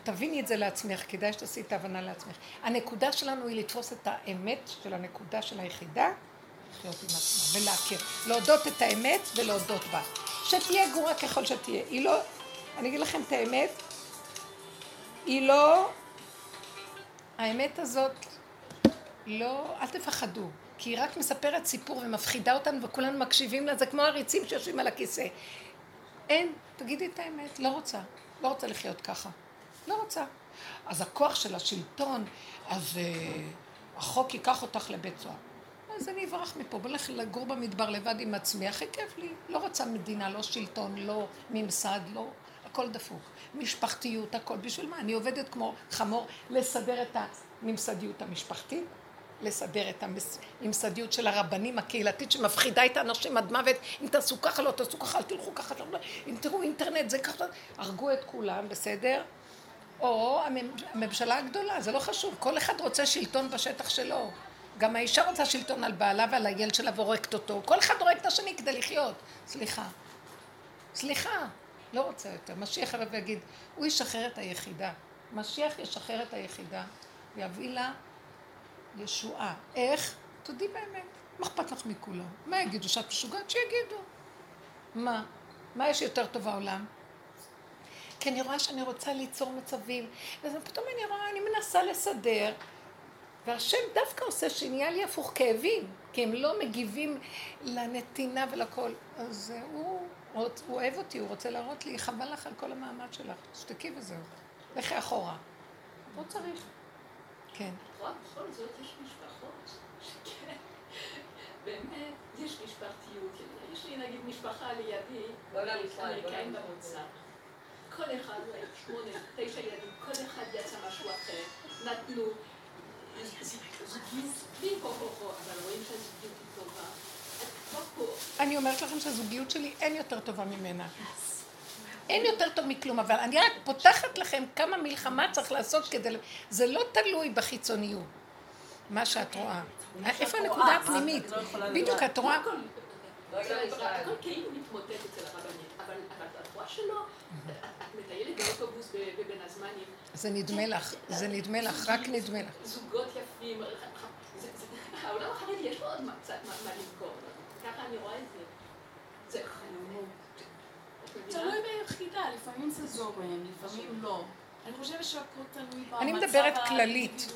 תביני את זה לעצמך, כדאי שתעשי את ההבנה לעצמך. הנקודה שלנו היא לתפוס את האמת של הנקודה של היחידה, לחיות עם עצמה ולהכיר. להודות את האמת ולהודות בה. שתהיה גרוע ככל שתהיה. היא לא, אני אגיד לכם את האמת, היא לא, האמת הזאת, לא, אל תפחדו. כי היא רק מספרת סיפור ומפחידה אותנו וכולנו מקשיבים לה, זה כמו עריצים שיושבים על הכיסא. אין, תגידי את האמת, לא רוצה, לא רוצה לחיות ככה. לא רוצה. אז הכוח של השלטון, אז uh, החוק ייקח אותך לבית סוהר. אז אני אברח מפה, בלך לגור במדבר לבד עם עצמי, הכי כיף לי. לא רוצה מדינה, לא שלטון, לא ממסד, לא... הכל דפוק. משפחתיות, הכל. בשביל מה? אני עובדת כמו חמור לסדר את הממסדיות המשפחתית, לסדר את הממסדיות של הרבנים הקהילתית שמפחידה את האנשים עד מוות. אם תעשו ככה, לא תעשו ככה, אל תלכו ככה, לא, אם תראו אינטרנט, זה ככה. הרגו את כולם, בסדר? או הממשלה הגדולה, זה לא חשוב. כל אחד רוצה שלטון בשטח שלו. גם האישה רוצה שלטון על בעלה ועל הילד שלה והורגת אותו. כל אחד הורג את השני כדי לחיות. סליחה. סליחה. לא רוצה יותר. משיח הרב יגיד, הוא ישחרר את היחידה. משיח ישחרר את היחידה ויביא לה ישועה. איך? תודי באמת. מה אכפת לך מכולם? מה יגידו? שאת משוגעת? שיגידו. מה? מה יש יותר טוב בעולם? כי אני רואה שאני רוצה ליצור מצבים, ואז פתאום אני רואה, אני מנסה לסדר, והשם דווקא עושה שנהיה לי הפוך כאבים, כי הם לא מגיבים לנתינה ולכל. אז הוא, הוא אוהב אותי, הוא רוצה להראות לי, חבל לך על כל המעמד שלך, שתקי וזהו. לכי אחורה. לא צריך. כן. רואה, בכל זאת יש משפחות שכן, באמת, יש משפחתיות. יש לי נגיד משפחה לידי, אמריקאים במוצא. כל אחד, שמונה, תשע ילדים, כל אחד יצא משהו אחר. נתנו אני אומרת לכם שהזוגיות שלי אין יותר טובה ממנה. אין יותר טוב מכלום, אבל אני רק פותחת לכם כמה מלחמה צריך לעשות כדי... זה לא תלוי בחיצוניות, מה שאת רואה. איפה הנקודה הפנימית? בדיוק, את רואה... הכל כאילו מתמוטט אצל הרבנית, אבל את רואה שלא, את מטיילת באוטובוס בבין הזמנים. זה נדמה לך, זה נדמה לך, רק נדמה לך. זוגות יפים, העולם החרדי יש לו עוד מה למכור, ככה אני רואה את זה. תלוי ביחידה, לפעמים זה זורם, לפעמים לא. אני חושבת שהכל תלוי במצב אני מדברת כללית.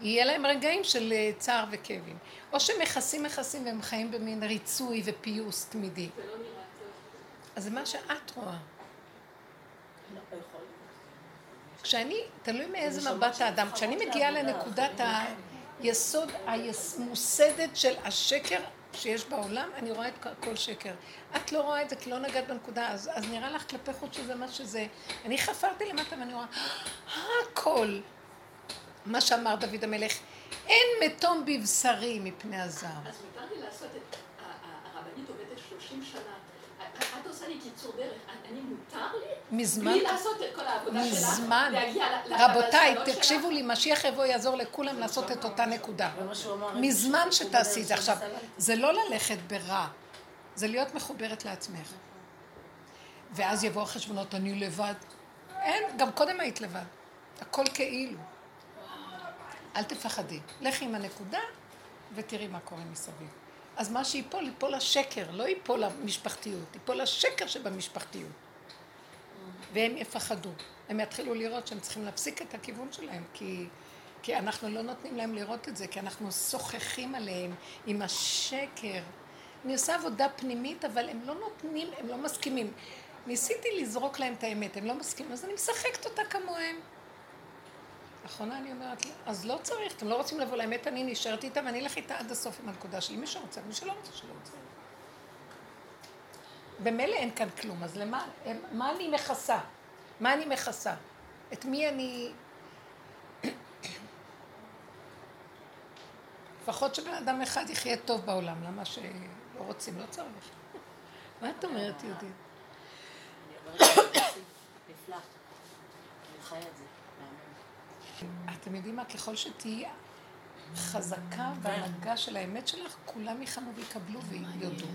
יהיה להם רגעים של אה, צער וכאבים. או שמכסים מכסים והם חיים במין ריצוי ופיוס תמידי. זה לא נראה טוב. אז זה מה שאת רואה. כשאני, תלוי מאיזה מבט האדם, כשאני מגיעה לנקודת היסוד המוסדת של השקר שיש בעולם, אני רואה את כל שקר. את לא רואה את זה כי לא נגעת בנקודה, אז, אז נראה לך כלפי חוץ שזה מה שזה. אני חפרתי למטה ואני רואה, הכל. מה שאמר דוד המלך, אין מתום בבשרי מפני הזר. אז מותר לי לעשות את... הרבנית עובדת 30 שנה. עושה לי קיצור דרך, אני מותר לי? מזמן, בלי לעשות את כל העבודה שלך, מזמן, רבותיי, תקשיבו לי, משיח יבוא יעזור לכולם לעשות את אותה נקודה. מזמן שתעשי את זה עכשיו, זה לא ללכת ברע, זה להיות מחוברת לעצמך. ואז יבוא החשבונות, אני לבד. אין, גם קודם היית לבד. הכל כאילו. אל תפחדי. לכי עם הנקודה ותראי מה קורה מסביב. אז מה שיפול, ייפול השקר, לא ייפול המשפחתיות, ייפול השקר שבמשפחתיות. והם יפחדו. הם יתחילו לראות שהם צריכים להפסיק את הכיוון שלהם, כי, כי אנחנו לא נותנים להם לראות את זה, כי אנחנו שוחחים עליהם עם השקר. אני עושה עבודה פנימית, אבל הם לא נותנים, הם לא מסכימים. ניסיתי לזרוק להם את האמת, הם לא מסכימים, אז אני משחקת אותה כמוהם. לאחרונה אני אומרת, אז לא צריך, אתם לא רוצים לבוא לאמת, אני נשארת איתה ואני אלך איתה עד הסוף עם הנקודה שלי. מי שרוצה, מי שלא רוצה, שלא רוצה. במילא אין כאן כלום, אז למה, מה אני מכסה? מה אני מכסה? את מי אני... <coughs> לפחות שבן אדם אחד יחיה טוב בעולם, למה שלא רוצים? לא צריך. מה את אומרת, יהודית? <coughs> נפלא. אני חיה את זה. אתם יודעים מה? ככל שתהיי חזקה בהנהגה של האמת שלך, כולם יחנו ויקבלו ויודו.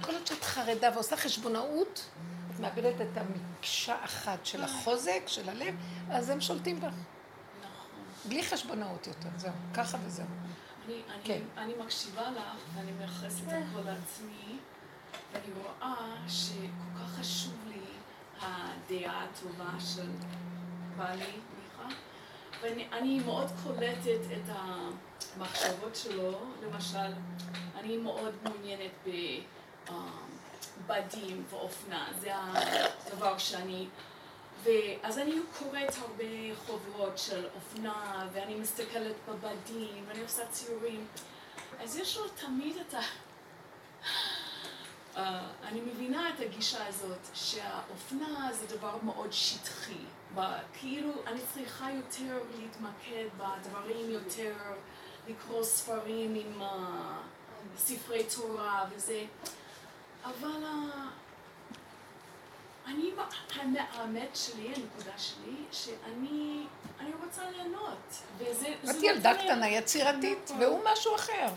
כל עוד שאת חרדה ועושה חשבונאות, את מאבדת את המקשה אחת של החוזק, של הלב, אז הם שולטים בך. בלי חשבונאות יותר, זהו, ככה וזהו. אני, אני, כן. אני מקשיבה לך ואני מייחסת הכל לעצמי ואני רואה שכל כך חשוב לי הדעה הטובה של בעלי, ואני אני מאוד קולטת את המחשבות שלו, למשל, אני מאוד מעוניינת בבדים ואופנה, זה הדבר שאני... ואז אני קוראת הרבה חוברות של אופנה, ואני מסתכלת בבדים, ואני עושה ציורים. אז יש לו תמיד את ה... Uh, אני מבינה את הגישה הזאת, שהאופנה זה דבר מאוד שטחי. כאילו, אני צריכה יותר להתמקד בדברים יותר, לקרוא ספרים עם uh, ספרי תורה וזה. אבל uh, אני, האמת שלי, הנקודה שלי, שאני אני רוצה ליהנות. וזה... את ילדה קטנה יצירתית, והוא משהו אחר.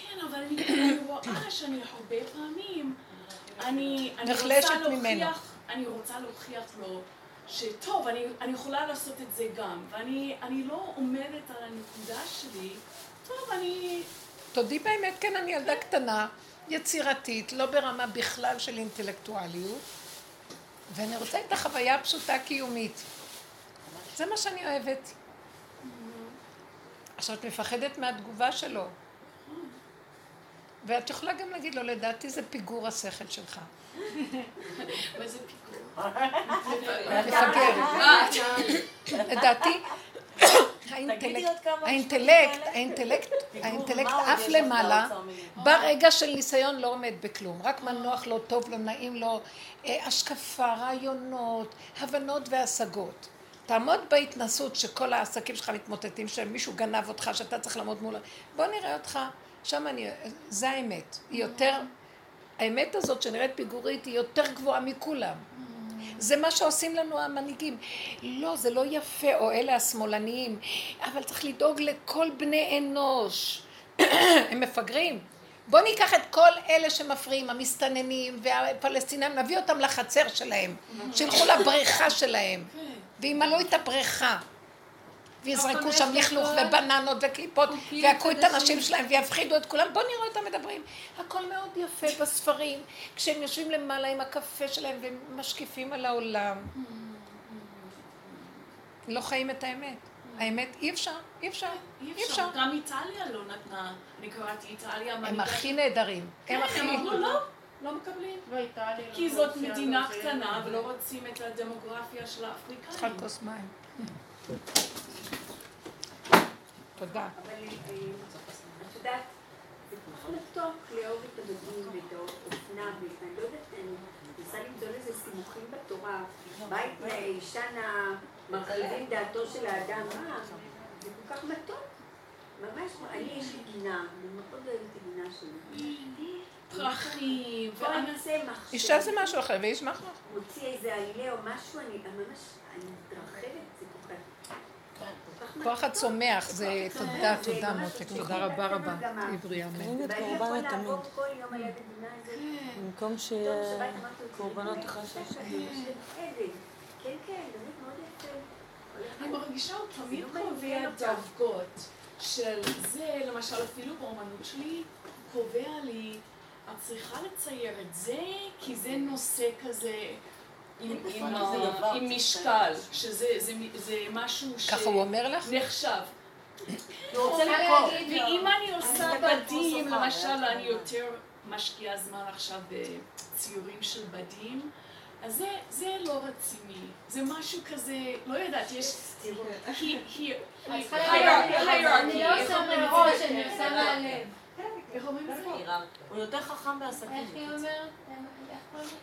כן, אבל אני, רואה שאני הרבה פעמים, אני, אני רוצה להוכיח. אני רוצה להוכיח לו שטוב, אני, אני יכולה לעשות את זה גם, ואני אני לא עומדת על הנקודה שלי, טוב, אני... תודי באמת, כן, אני ילדה קטנה, יצירתית, לא ברמה בכלל של אינטלקטואליות, ואני רוצה את החוויה הפשוטה קיומית. זה מה שאני אוהבת. עכשיו, את מפחדת מהתגובה שלו. ואת יכולה גם להגיד לו, לדעתי זה פיגור השכל שלך. <laughs> מה זה פיגור? לדעתי, האינטלקט, האינטלקט, האינטלקט, האינטלקט עף למעלה, ברגע של ניסיון לא עומד בכלום, רק מה נוח לו, טוב לו, נעים לו, אה, השקפה, רעיונות, הבנות והשגות. תעמוד בהתנסות שכל העסקים שלך מתמוטטים, שמישהו גנב אותך, שאתה צריך לעמוד מול... בוא נראה אותך, שם אני... זה האמת. היא יותר... האמת הזאת שנראית פיגורית היא יותר גבוהה מכולם. זה מה שעושים לנו המנהיגים. לא, זה לא יפה, או אלה השמאלניים, אבל צריך לדאוג לכל בני אנוש. <clears throat> הם מפגרים. בואו ניקח את כל אלה שמפריעים, המסתננים והפלסטינים, נביא אותם לחצר שלהם, שילכו לבריכה שלהם, וימלאו את הבריכה. ויזרקו שם לכלוך ובננות וקליפות, ויעקו את הנשים שלהם ויפחידו את כולם. בואו נראה אותם מדברים. הכל מאוד יפה בספרים, כשהם יושבים למעלה עם הקפה שלהם ומשקיפים על העולם. לא חיים את האמת. האמת, אי אפשר, אי אפשר, אי אפשר. גם איטליה לא נתנה, אני קראתי איטליה. הם הכי נהדרים. הם הכי... הם אמרו לא, לא מקבלים. לא. כי זאת מדינה קטנה ולא רוצים את הדמוגרפיה של האפריקאים. צריכה כוס מים. תודה. אבל אה, את יודעת, זה כל כך מתוק לאהוב את המדהים ואת האופנה ואני לא יודעת, אני מנסה למדול איזה סימוכים בתורה. בית דעתו של האדם, מה? זה כל כך מתוק. ממש, אני יש לי גינה, אני מאוד אוהבת את הגינה שלי. פרחים. אישה זה משהו אחר, ואיש אחר. מוציא איזה עלה או משהו, אני ממש, אני מתרחבת, זה כל כך... כל כך כוח הצומח, זה תודה, תודה מותק. תודה רבה רבה. בריאה, אמן. אני לעבור תמיד. הזאת. במקום שיהיה קורבנות "זה אחרי יפה, שיש אני יושבת עדן." כן, כן, יפה. אני מרגישה הוא תמיד קובע. דרגות של זה, למשל אפילו באומנות שלי, קובע לי, את צריכה לצייר את זה, כי זה נושא כזה עם, משקל, שזה זה, זה משהו ככה הוא אומר לך? שנחשב. אגיד לו. ואם אני עושה בדים, למשל. אני יותר משקיעה זמן עכשיו בציורים של בדים, אז זה, זה לא רציני. זה משהו כזה, לא יודעת, יש... hierarchy, לא איך עושה אומרים את מראש, זה? אני עושה מהלב. איך אומרים את זה? הוא יותר חכם בעסקים. איך היא אומרת?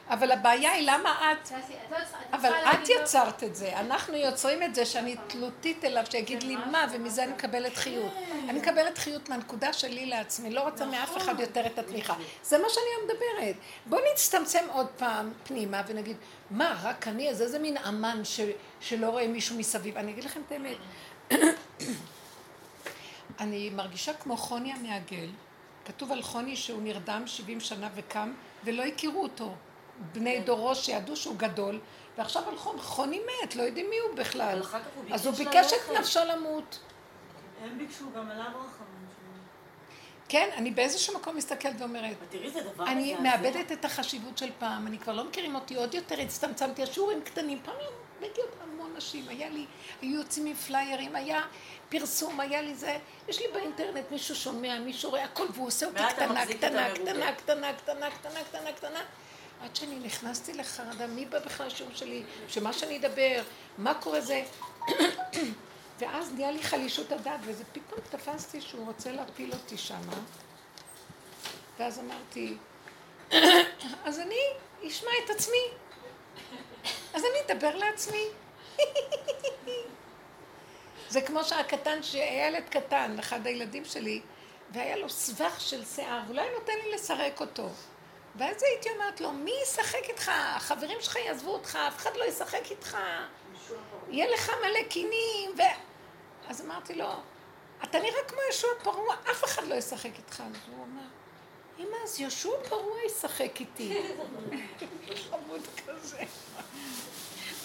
אבל הבעיה היא למה את... לא אבל את יצרת את זה, אנחנו יוצרים את זה שאני תלותית אליו, שיגיד לי מה, ומזה אני מקבלת חיות. אני מקבלת חיות מהנקודה שלי לעצמי, לא רוצה מאף אחד יותר את התמיכה. זה מה שאני מדברת. בוא נצטמצם עוד פעם פנימה ונגיד, מה, רק אני, אז איזה מין אמן שלא רואה מישהו מסביב. אני אגיד לכם את האמת. אני מרגישה כמו חוני המעגל. כתוב על חוני שהוא נרדם 70 שנה וקם, ולא הכירו אותו. בני דורו שידעו שהוא גדול, ועכשיו על חוני, מת, לא יודעים מי הוא בכלל. אז הוא ביקש את. נפשו למות. הם ביקשו גם עליו רחמים. כן, אני באיזשהו מקום מסתכלת ואומרת, אני. מאבדת את החשיבות של פעם, אני כבר לא מכירים אותי, עוד יותר הצטמצמתי, השיעורים קטנים, פעם לא הבאתי אותם המון נשים, היה לי, היו יוצאים עם פליירים, היה פרסום, היה לי זה, יש לי באינטרנט, מישהו שומע, מישהו רואה הכל, והוא עושה אותי קטנה, קטנה, המרובה. קטנה, קטנה, קטנה, קטנה, קטנה, קטנה, עד שאני נכנסתי לחרדה, מי בא בכלל לשיעור שלי, שמה שאני אדבר, מה קורה זה, <coughs> ואז נהיה לי חלישות הדעת, וזה פתאום תפסתי שהוא רוצה להפיל אותי שמה, ואז אמרתי, <coughs> אז אני אשמע את עצמי. אז אני אדבר לעצמי. זה כמו שהקטן, שהיה ילד קטן, אחד הילדים שלי, והיה לו סבך של שיער, והוא לא היה נותן לי לסרק אותו. ואז הייתי אומרת לו, מי ישחק איתך? החברים שלך יעזבו אותך, אף אחד לא ישחק איתך. יהיה לך מלא קינים, ו... אז אמרתי לו, אתה נראה כמו יהושע פרוע, אף אחד לא ישחק איתך. אז הוא אמר, אמא, אז יהושע פרוע ישחק איתי. <laughs> חמוד כזה.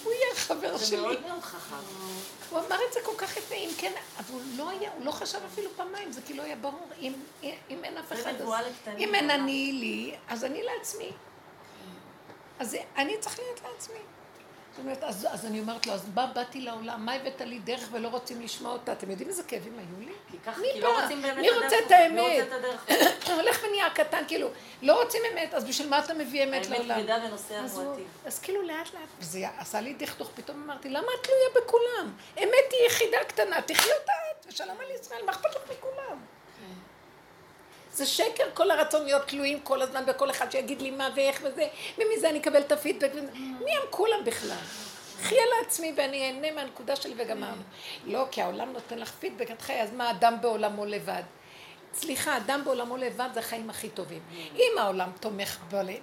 הוא יהיה חבר זה שלי. מאוד מאוד חכם. הוא אמר את זה כל כך יפה, אם כן, אבל הוא לא היה, הוא לא חשב אפילו פעמיים, זה כאילו היה ברור, אם, אם אין אף זה אחד, אז. אם אין אני לי, אז אני לעצמי. אז אני צריך להיות לעצמי. זאת אומרת, אז, אז אני אומרת לו, אז מה באתי לעולם, מה הבאת לי דרך ולא רוצים לשמוע אותה? אתם יודעים איזה כאבים היו לי? כי ככה, כי לא בא? רוצים באמת מי הדרך רוצה את האמת? <coughs> הולך ונהיה קטן, כאילו, לא רוצים אמת, אז בשביל מה אתה מביא אמת האמת לעולם? כבדה ונושא המועטים. אז כאילו לאט לאט, וזה עשה לי דכדוך, פתאום אמרתי, למה את תלויה בכולם? אמת היא יחידה קטנה, תחי אותה את, ושלום על ישראל, מה אכפת לך מכולם? זה שקר כל הרצון להיות תלויים כל הזמן בכל אחד שיגיד לי מה ואיך וזה, ומזה אני אקבל את הפידבק. מי הם כולם בכלל? חיה לעצמי ואני אהנה מהנקודה שלי וגמרנו. לא, כי העולם נותן לך פידבק, את חיה, אז מה אדם בעולמו לבד? סליחה, אדם בעולמו לבד זה החיים הכי טובים. אם העולם תומך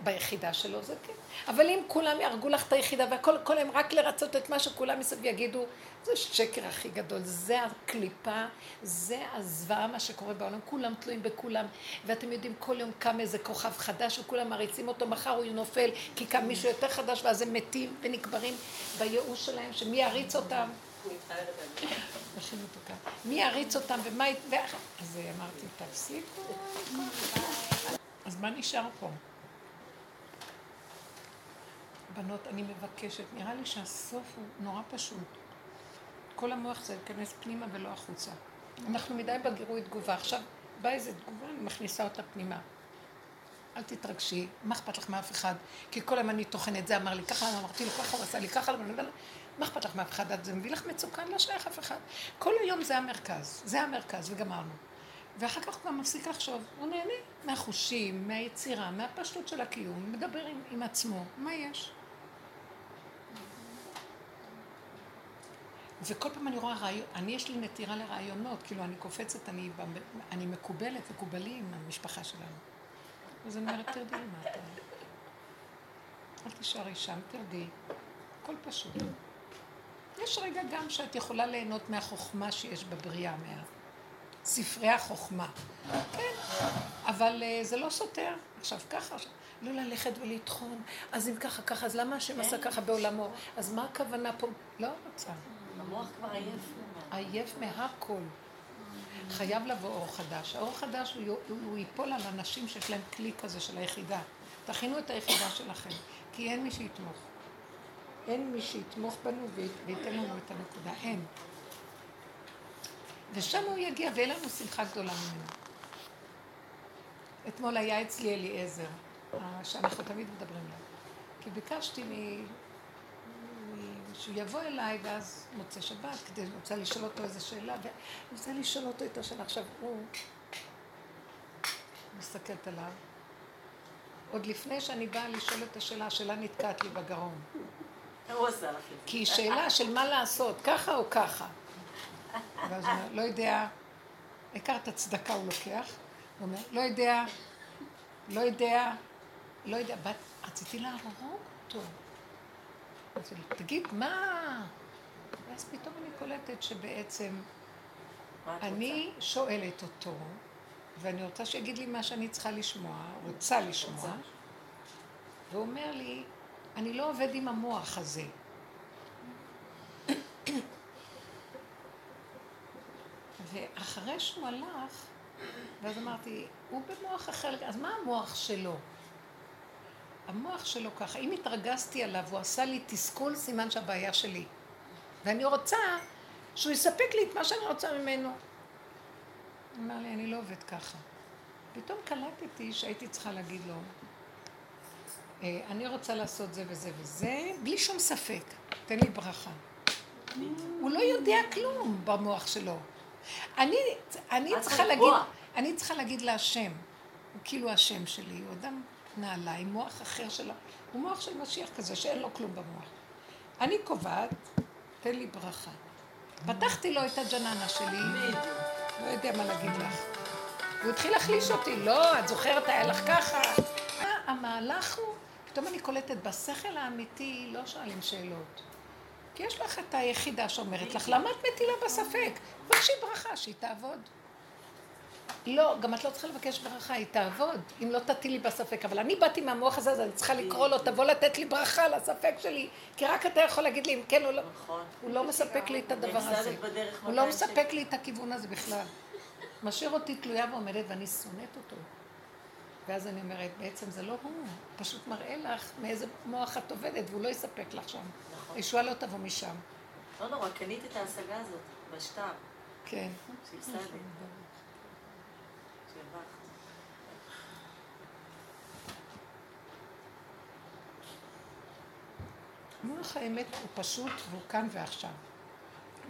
ביחידה שלו, זה כן. אבל אם כולם יהרגו לך את היחידה והכל כל הם רק לרצות את מה שכולם מסביב יגידו, זה שקר הכי גדול. זה הקליפה, זה הזוועה מה שקורה בעולם. כולם תלויים בכולם. ואתם יודעים, כל יום קם איזה כוכב חדש וכולם מריצים אותו, מחר הוא נופל, כי קם מישהו יותר חדש ואז הם מתים ונקברים בייאוש שלהם, שמי יריץ אותם. מי יריץ אותם ומה... אז אמרתי, תפסיקו. אז מה נשאר פה? בנות, אני מבקשת, נראה לי שהסוף הוא נורא פשוט. כל המוח זה להיכנס פנימה ולא החוצה. אנחנו מדי בגירוי תגובה. עכשיו, באה איזה תגובה, אני מכניסה אותה פנימה. אל תתרגשי, מה אכפת לך מאף אחד? כי כל היום אני טוחנת, זה אמר לי ככה, אמרתי לו ככה, הוא עשה לי ככה, מה אכפת לך מאף אחד? זה מביא לך מצוקה, אני לא שייך אף אחד. כל היום זה המרכז, זה המרכז, וגמרנו. ואחר כך הוא גם מפסיק לחשוב, הוא נהנה מהחושים, מהיצירה, מהפשטות של הקיום, מדבר עם, עם עצמו, מה יש? וכל פעם אני רואה רעיון, אני יש לי נטירה לרעיונות, כאילו אני קופצת, אני, אני מקובלת, מקובלים, המשפחה שלנו. אז אני אומרת, תרדי למטה. אל תישארי שם, תרדי. הכל פשוט. יש רגע גם שאת יכולה ליהנות מהחוכמה שיש בבריאה, מהספרי החוכמה. כן, אבל אה, זה לא סותר. עכשיו ככה, עכשיו, לא ללכת ולטחון. אז אם ככה, ככה, אז למה השם עשה ככה בעולמו? אז מה הכוונה פה? לא רוצה. המוח כבר עייף. עייף מהכל. חייב לבוא אור חדש. האור חדש הוא, הוא, הוא ייפול על אנשים שיש להם כלי כזה של היחידה. תכינו את היחידה שלכם, כי אין מי שיתמוך. אין מי שיתמוך בנו וייתן לנו את הנקודה. אין. ושם הוא יגיע ויהיה לנו שמחה גדולה ממנו. אתמול היה אצלי אליעזר, שאנחנו תמיד מדברים עליו. כי ביקשתי מ... שהוא יבוא אליי, ואז מוצא שבת, כדי, אני רוצה לשאול אותו איזה שאלה, ואני רוצה לשאול אותו את השאלה. עכשיו, הוא מסתכלת עליו. עוד לפני שאני באה לשאול את השאלה, השאלה נתקעת לי בגרון. כי היא שאלה של מה לעשות, ככה או ככה. ואז הוא אומר, לא יודע, העיקר את הצדקה הוא לוקח. הוא אומר, לא יודע, לא יודע, לא יודע, בת, רציתי להרוג אותו. אמרתי לו, תגיד, מה? ואז פתאום אני קולטת שבעצם אני שואלת אותו, ואני רוצה שיגיד לי מה שאני צריכה לשמוע, רוצה לשמוע, והוא אומר לי, אני לא עובד עם המוח הזה. ואחרי שהוא הלך, ואז אמרתי, הוא במוח אחר, אז מה המוח שלו? המוח שלו ככה, אם התרגזתי עליו, הוא עשה לי תסכול, סימן שהבעיה שלי. ואני רוצה שהוא יספק לי את מה שאני רוצה ממנו. הוא אמר לי, אני לא עובד ככה. פתאום קלטתי שהייתי צריכה להגיד לו, "אה, אני רוצה לעשות זה וזה וזה, בלי שום ספק, תן לי ברכה. הוא לא יודע כלום במוח שלו. אני, אני צריכה להגיד. אני צריכה להגיד להשם, הוא כאילו השם שלי, הוא אדם נעליים, מוח אחר שלו, הוא מוח של משיח כזה שאין לו כלום במוח. אני קובעת, תן לי ברכה. פתחתי לו את הג'ננה שלי, לא יודע מה להגיד לך. הוא התחיל להחליש אותי, לא, את זוכרת, היה לך ככה. מה, המהלך הוא, פתאום אני קולטת, בשכל האמיתי לא שואלים שאלות. כי יש לך את היחידה שאומרת לך, למה את מטילה בספק? תבקשי ברכה, שהיא תעבוד. לא, גם את לא צריכה לבקש ברכה, היא תעבוד, אם לא תטילי בספק. אבל אני באתי מהמוח הזה, אז אני צריכה לקרוא לו, תבוא לתת לי ברכה לספק שלי, כי רק אתה יכול להגיד לי אם כן או לא. נכון. הוא לא מספק לי את הדבר הזה. הוא לא 200 מספק לי את הכיוון הזה בכלל. משאיר אותי תלויה ועומדת ואני שונאת אותו. ואז אני אומרת, בעצם זה לא הוא, פשוט מראה לך מאיזה מוח את עובדת והוא לא יספק לך שם. נכון. הישועה לא תבוא משם. לא נורא, קנית את ההשגה הזאת, בשטר, כן. <laughs> שהרווחת. מוח האמת הוא פשוט והוא כאן ועכשיו.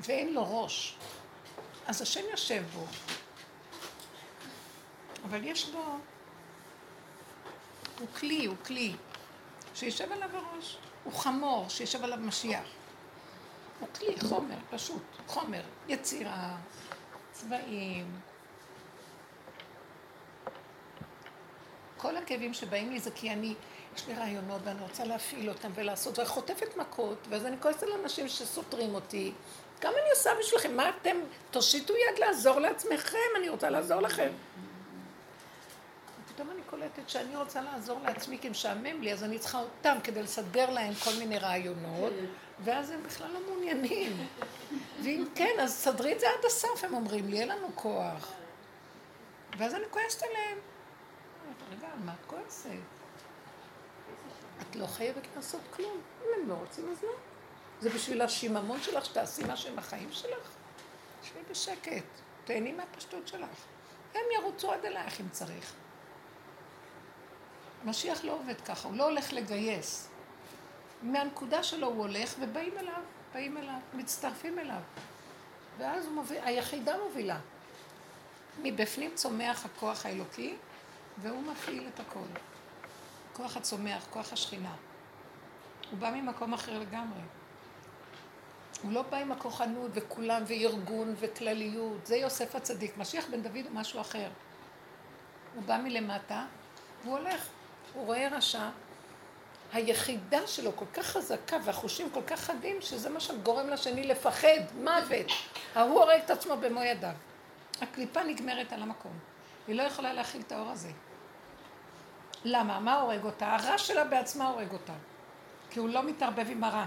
ואין לו ראש. אז השם יושב בו. אבל יש בו... הוא כלי, הוא כלי. שישב עליו הראש. הוא חמור, שישב עליו משיח. הוא כלי, חומר, פשוט. חומר. יצירה, צבעים. כל הכאבים שבאים לי זה כי אני, יש לי רעיונות ואני רוצה להפעיל אותם ולעשות, ואני חוטפת מכות, ואז אני כועסת על אנשים שסותרים אותי. כמה אני עושה בשבילכם? מה אתם, תושיטו יד לעזור לעצמכם, אני רוצה לעזור לכם. קולטת שאני רוצה לעזור לעצמי כי משעמם לי, אז אני צריכה אותם כדי לסדר להם כל מיני רעיונות, ואז הם בכלל לא מעוניינים. ואם כן, אז סדרי את זה עד הסוף, הם אומרים לי, אין לנו כוח. ואז אני כועסת עליהם. רגע, מה את כועסת? את לא חייבת לעשות כלום. אם הם לא רוצים, אז לא. זה בשביל השיממון שלך שתעשי משהו עם החיים שלך? תשבי בשקט, תהני מהפשטות שלך. הם ירוצו עד אלייך אם צריך. משיח לא עובד ככה, הוא לא הולך לגייס. מהנקודה שלו הוא הולך ובאים אליו, באים אליו, מצטרפים אליו. ואז הוא מוביל, היחידה מובילה. מבפנים צומח הכוח האלוקי, והוא מפעיל את הכל. כוח הצומח, כוח השכינה. הוא בא ממקום אחר לגמרי. הוא לא בא עם הכוחנות וכולם וארגון וכלליות. זה יוסף הצדיק. משיח בן דוד הוא משהו אחר. הוא בא מלמטה, והוא הולך. הוא רואה רשע. היחידה שלו כל כך חזקה והחושים כל כך חדים, שזה מה שגורם לשני לפחד, מוות. ההוא הורג את עצמו במו ידיו. הקליפה נגמרת על המקום. היא לא יכולה להכיל את האור הזה. למה? מה הורג אותה? הרע שלה בעצמה הורג אותה. כי הוא לא מתערבב עם הרע.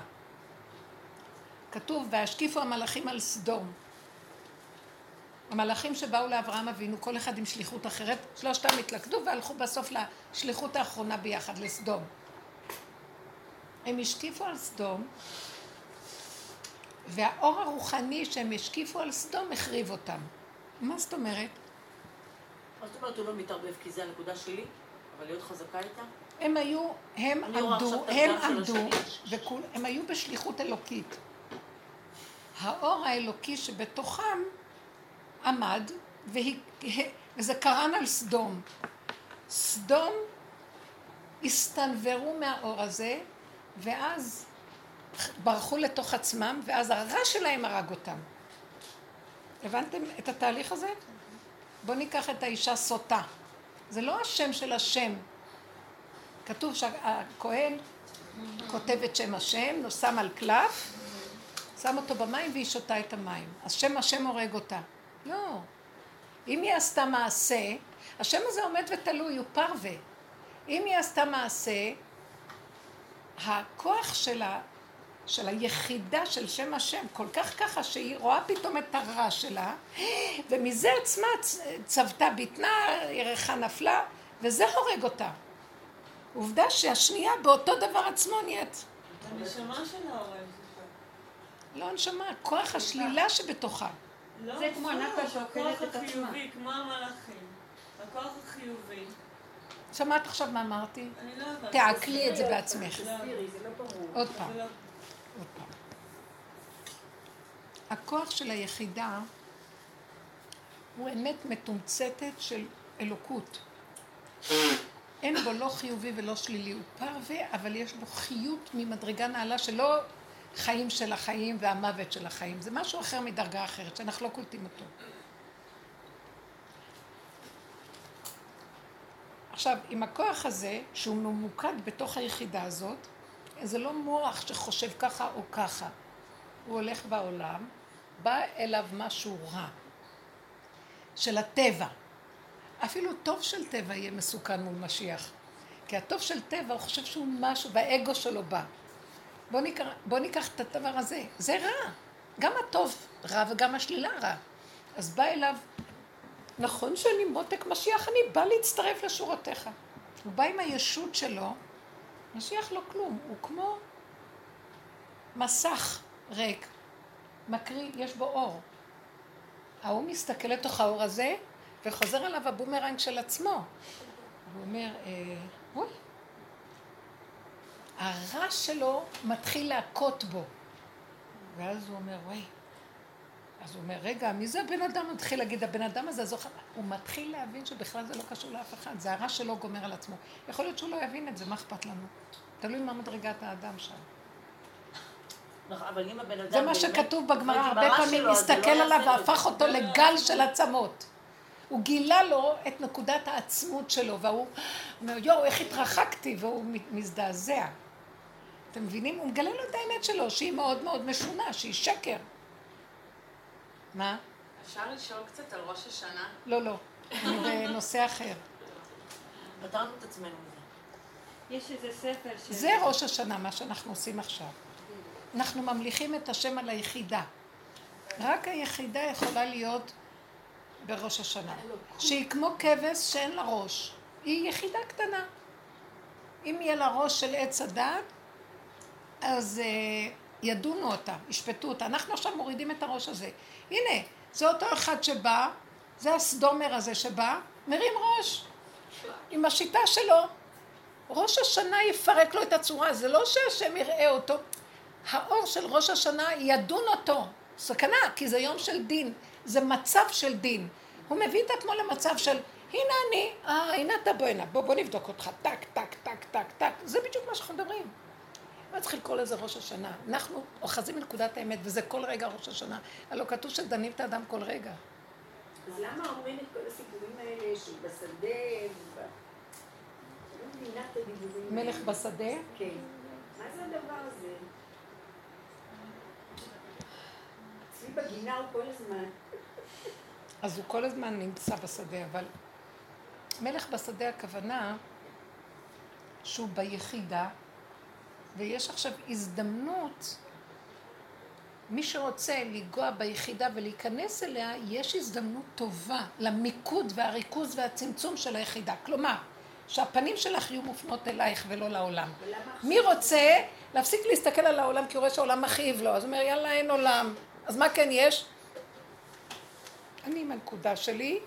כתוב, והשקיפו המלאכים על סדום. המלאכים שבאו לאברהם אבינו, כל אחד עם שליחות אחרת, שלושתם התלכדו והלכו בסוף לשליחות האחרונה ביחד, לסדום. הם השקיפו על סדום, והאור הרוחני שהם השקיפו על סדום החריב אותם. מה זאת אומרת? מה זאת אומרת הוא לא מתערבב כי זה הנקודה שלי, אבל להיות חזקה איתה? הם היו, הם עמדו, הם עמדו, הם היו בשליחות אלוקית. האור האלוקי שבתוכם עמד, והיא, וזה קרן על סדום. סדום הסתנוורו מהאור הזה, ואז ברחו לתוך עצמם, ואז הרע שלהם הרג אותם. הבנתם את התהליך הזה? בואו ניקח את האישה סוטה. זה לא השם של השם. כתוב שהכהן כותב את שם השם, שם על קלף, שם אותו במים והיא שותה את המים. אז שם השם הורג אותה. לא. אם היא עשתה מעשה, השם הזה עומד ותלוי, הוא פרווה. אם היא עשתה מעשה, הכוח שלה, של היחידה של שם השם, כל כך ככה שהיא רואה פתאום את הרע שלה, ומזה עצמה צ- צבתה בטנה, ירחה נפלה, וזה הורג אותה. עובדה שהשנייה באותו דבר עצמו נהיית. הנשמה שלה הורג אותה. לא הנשמה, כוח השלילה שבתוכה. לא, זה כמו הנפש שאוכלת את הכוח עצמה. החיובי, כמו המלאכים. הכוח החיובי. שמעת עכשיו מה אמרתי? אני לא יודעת. תעכלי את זה בעצמך. זה לא ברור. עוד פעם. לא- עוד פעם. הכוח של היחידה הוא אמת מתומצתת של אלוקות. אין בו לא חיובי ולא שלילי, הוא פרווה, אבל יש בו חיות ממדרגה נעלה שלא חיים של החיים והמוות של החיים, זה משהו אחר מדרגה אחרת, שאנחנו לא קולטים אותו. עכשיו, עם הכוח הזה, שהוא ממוקד בתוך היחידה הזאת, זה לא מוח שחושב ככה או ככה. הוא הולך בעולם, בא אליו משהו רע, של הטבע. אפילו טוב של טבע יהיה מסוכן מול משיח. כי הטוב של טבע, הוא חושב שהוא משהו, והאגו שלו בא. בוא ניקח, בוא ניקח את הדבר הזה. זה רע. גם הטוב רע וגם השלילה רע. אז בא אליו, נכון שאני מותק משיח, אני בא להצטרף לשורותיך. הוא בא עם הישות שלו, משיח לא כלום, הוא כמו מסך ריק, מקריא, יש בו אור. ההוא מסתכל לתוך האור הזה, וחוזר עליו הבומרנג של עצמו. הוא אומר, אה, אוי, הרע שלו מתחיל להכות בו. ואז הוא אומר, וואי. אז הוא אומר, רגע, מי זה הבן אדם? הוא מתחיל להגיד, הבן אדם הזה זוכר. הוא מתחיל להבין שבכלל זה לא קשור לאף אחד, זה הרע שלו גומר על עצמו. יכול להיות שהוא לא יבין את זה, מה אכפת לנו? תלוי מה מדרגת האדם שם. נכון, אבל אם הבן אדם... זה מה שכתוב בגמרא, הרבה פעמים אז זה מסתכל לא עליו. והפך אותו לגל של עצמות. הוא גילה לו את נקודת העצמות שלו, והוא אומר, יואו, איך התרחקתי, והוא מזדעזע. אתם מבינים? הוא מגלה לו את האמת שלו, שהיא מאוד מאוד משונה, שהיא שקר. מה? אפשר לשאול קצת על ראש השנה? לא, לא. אני בנושא אחר. פתרנו את עצמנו. יש איזה ספר של... זה ראש השנה, מה שאנחנו עושים עכשיו. אנחנו ממליכים את השם על היחידה. רק היחידה יכולה להיות בראש השנה. שהיא כמו כבש שאין לה ראש. היא יחידה קטנה. אם יהיה לה ראש של עץ הדת, אז uh, ידונו אותה, ישפטו אותה. אנחנו עכשיו מורידים את הראש הזה. הנה, זה אותו אחד שבא, זה הסדומר הזה שבא, מרים ראש. עם השיטה שלו. ראש השנה יפרק לו את הצורה, זה לא שהשם יראה אותו. האור של ראש השנה ידון אותו. סכנה, כי זה יום של דין, זה מצב של דין. הוא מביא את עצמו למצב של, הנה אני, אה, הנה אתה בוא הנה, בוא, בוא נבדוק אותך, טק, טק, טק, טק, טק. זה בדיוק מה שאנחנו מדברים. לא צריך לקרוא לזה ראש השנה. אנחנו אוחזים מנקודת האמת, וזה כל רגע ראש השנה. הלוא כתוב שדנים את האדם כל רגע. אז למה אומרים את כל הסיפורים האלה של בשדה? וב- אני לא מלך. בשדה, כן. מה זה הדבר הזה? אצלי בגינה הוא כל הזמן. אז הוא כל הזמן נמצא בשדה, אבל מלך בשדה הכוונה שהוא ביחידה, ויש עכשיו הזדמנות מי שרוצה לנגוע ביחידה ולהיכנס אליה, יש הזדמנות טובה למיקוד והריכוז והצמצום של היחידה. כלומר, שהפנים שלך יהיו מופנות אלייך ולא לעולם. מי רוצה להפסיק להסתכל על העולם כי הוא רואה שהעולם מכאיב לו, אז הוא אומר יאללה אין עולם, אז מה כן יש? אני עם הנקודה שלי,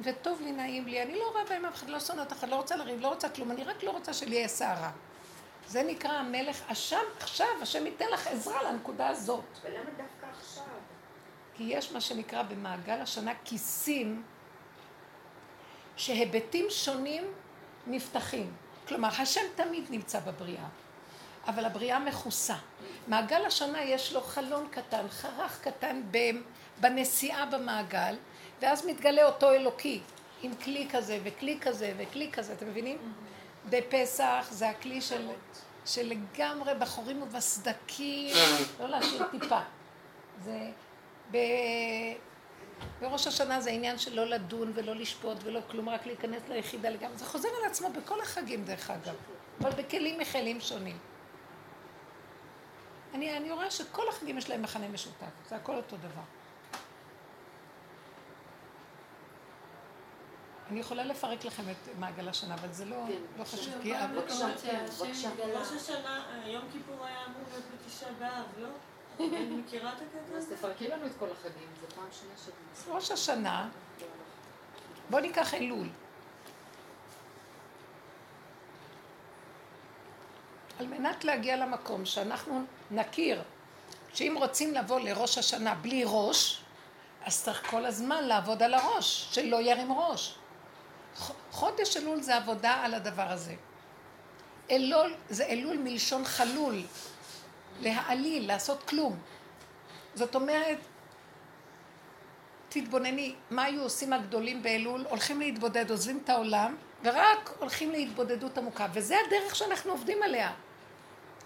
וטוב לי, נעים לי, אני לא רבה עם אף אחד, לא שונאת אף אחד, לא רוצה לריב, לא רוצה כלום, אני רק לא רוצה שלי יהיה סערה. זה נקרא המלך אשם עכשיו, השם ייתן לך עזרה לנקודה הזאת. ולמה דווקא עכשיו? כי יש מה שנקרא במעגל השנה כיסים שהיבטים שונים נפתחים. כלומר, השם תמיד נמצא בבריאה, אבל הבריאה מכוסה. מעגל השנה יש לו חלון קטן, חרך קטן בנסיעה במעגל, ואז מתגלה אותו אלוקי, עם כלי כזה וכלי כזה וכלי כזה, אתם מבינים? בפסח זה הכלי של, של לגמרי בחורים ובסדקים, <laughs> לא להשאיר טיפה. זה ב... בראש השנה זה עניין של לא לדון ולא לשפוט ולא כלום, רק להיכנס ליחידה לגמרי. זה חוזר על עצמו בכל החגים דרך אגב, אבל בכלים מכלים שונים. אני, אני רואה שכל החגים יש להם מכנה משותף, זה הכל אותו דבר. אני יכולה לפרק לכם את מעגל השנה, אבל זה לא, כן. לא חשוב. לא, כי בבקשה. התגלה. ראש השנה, אה, יום כיפור היה אמור להיות בתשעה באב, לא? אני מכירה את הקטע אז? תפרקי לנו את כל החגים, זו פעם שנייה שאת ראש השנה, בואו ניקח אלול. על מנת להגיע למקום שאנחנו נכיר שאם רוצים לבוא לראש השנה בלי ראש, אז צריך כל הזמן לעבוד על הראש, שלא ירים ראש. חודש אלול זה עבודה על הדבר הזה. אלול זה אלול מלשון חלול, להעליל, לעשות כלום. זאת אומרת, תתבונני, מה היו עושים הגדולים באלול? הולכים להתבודד, עוזבים את העולם, ורק הולכים להתבודדות עמוקה. וזה הדרך שאנחנו עובדים עליה.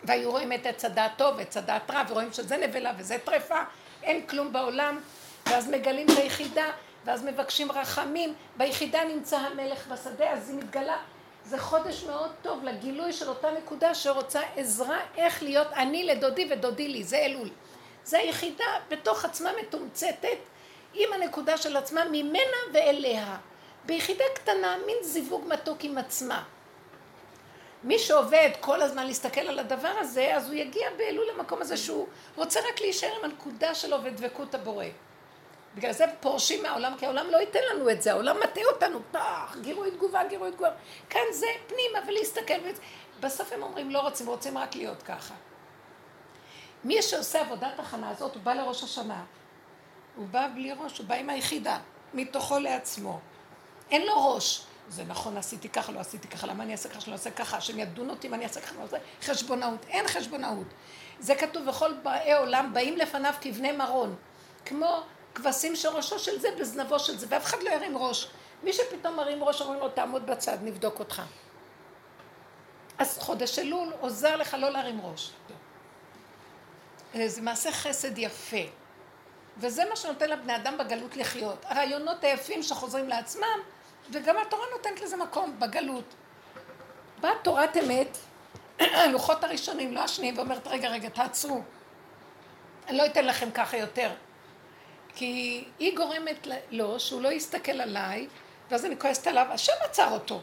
והיו רואים את עץ הדעת טוב ועץ הדעת רע, ורואים שזה נבלה וזה טרפה, אין כלום בעולם, ואז מגלים את היחידה, ואז מבקשים רחמים, ביחידה נמצא המלך בשדה, אז היא מתגלה. זה חודש מאוד טוב לגילוי של אותה נקודה שרוצה עזרה איך להיות אני לדודי ודודי לי, זה אלול. זה היחידה בתוך עצמה מתומצתת עם הנקודה של עצמה ממנה ואליה. ביחידה קטנה, מין זיווג מתוק עם עצמה. מי שעובד כל הזמן להסתכל על הדבר הזה, אז הוא יגיע באלול למקום הזה שהוא רוצה רק להישאר עם הנקודה שלו ודבקות הבורא. בגלל זה פורשים מהעולם, כי העולם לא ייתן לנו את זה, העולם מטעה אותנו, פח, גירוי תגובה, גירוי תגובה. כאן זה פנימה ולהסתכל. בסוף הם אומרים לא רוצים, רוצים רק להיות ככה. מי שעושה עבודת הכנה הזאת, הוא בא לראש השנה. הוא בא בלי ראש, הוא בא עם היחידה, מתוכו לעצמו. אין לו ראש. זה נכון, עשיתי ככה, לא עשיתי ככה, למה אני אעשה ככה, שלא אעשה ככה, השם ידון אותי אם אני אעשה ככה, לא אעשה חשבונאות. אין חשבונאות. זה כתוב, וכל בראי עולם באים לפניו כבני מרון. כמו כבשים שראשו של זה בזנבו של זה, ואף אחד לא ירים ראש. מי שפתאום מרים ראש, אומרים לו, תעמוד בצד, נבדוק אותך. אז חודש אלול עוזר לך לא להרים ראש. זה מעשה חסד יפה. וזה מה שנותן לבני אדם בגלות לחיות. הרעיונות היפים שחוזרים לעצמם, וגם התורה נותנת לזה מקום בגלות. באה תורת אמת, <clears throat> הלוחות הראשונים, לא השניים, ואומרת, רגע, רגע, תעצרו. אני לא אתן לכם ככה יותר. כי היא גורמת לו שהוא לא יסתכל עליי, ואז אני כועסת עליו, השם עצר אותו,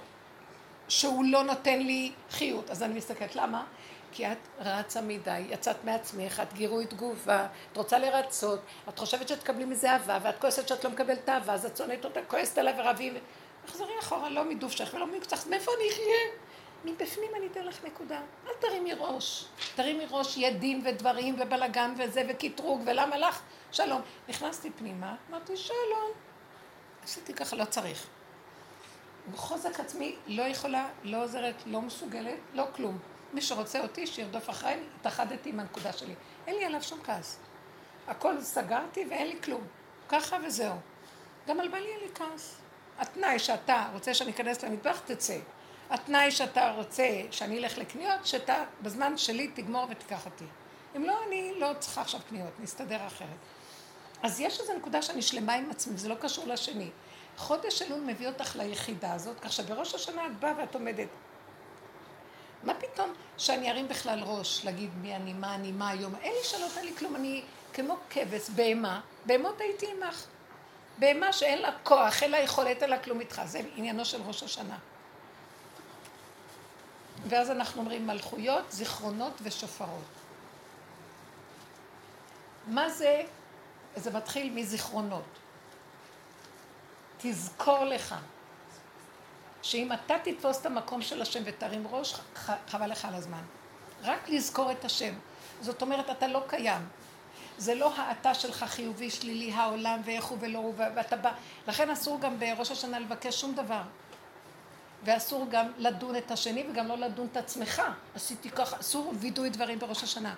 שהוא לא נותן לי חיות. אז אני מסתכלת, למה? כי את רצה מדי, יצאת מעצמך, את גירוי תגובה, את רוצה לרצות, את חושבת שתקבלי מזה אהבה, ואת כועסת שאת לא מקבלת אהבה, אז את שונאת אותה, כועסת עליי ורבים. תחזרי אחורה, לא מדופשך ולא מקצח, מאיפה אני אחיה? מבפנים אני אתן לך נקודה. אל תרימי ראש. תרימי ראש, יהיה דין ודברים ובלגן וזה וקטרוג, ולמה לך? שלום. נכנסתי פנימה, אמרתי שלום. עשיתי ככה, לא צריך. בחוזק עצמי לא יכולה, לא עוזרת, לא מסוגלת, לא כלום. מי שרוצה אותי, שירדוף אחריי, התאחדתי עם הנקודה שלי. אין לי עליו שום כעס. הכל סגרתי ואין לי כלום. ככה וזהו. גם על בעלי אין לי כעס. התנאי שאתה רוצה שאני אכנס למטבח, תצא. התנאי שאתה רוצה שאני אלך לקניות, שאתה בזמן שלי תגמור ותיקח אותי. אם לא, אני לא צריכה עכשיו קניות, נסתדר אחרת. אז יש איזו נקודה שאני שלמה עם עצמי, זה לא קשור לשני. חודש אלול מביא אותך ליחידה הזאת, כך שבראש השנה את באה ואת עומדת. מה פתאום שאני ארים בכלל ראש, להגיד מי אני, מה אני, מה היום? אין לי שאלות, אין לי כלום, אני כמו כבש, בהמה, בהמות הייתי עמך. בהמה שאין לה כוח, אין לה יכולת, אין לה כלום איתך. זה עניינו של ראש השנה. ואז אנחנו אומרים מלכויות, זיכרונות ושופרות. מה זה? זה מתחיל מזיכרונות. תזכור לך שאם אתה תתפוס את המקום של השם ותרים ראש, חבל לך על הזמן. רק לזכור את השם. זאת אומרת, אתה לא קיים. זה לא האתה שלך חיובי, שלילי, העולם ואיך הוא ולא הוא, ואתה בא. לכן אסור גם בראש השנה לבקש שום דבר. ואסור גם לדון את השני וגם לא לדון את עצמך. עשיתי ככה, אסור וידוי דברים בראש השנה.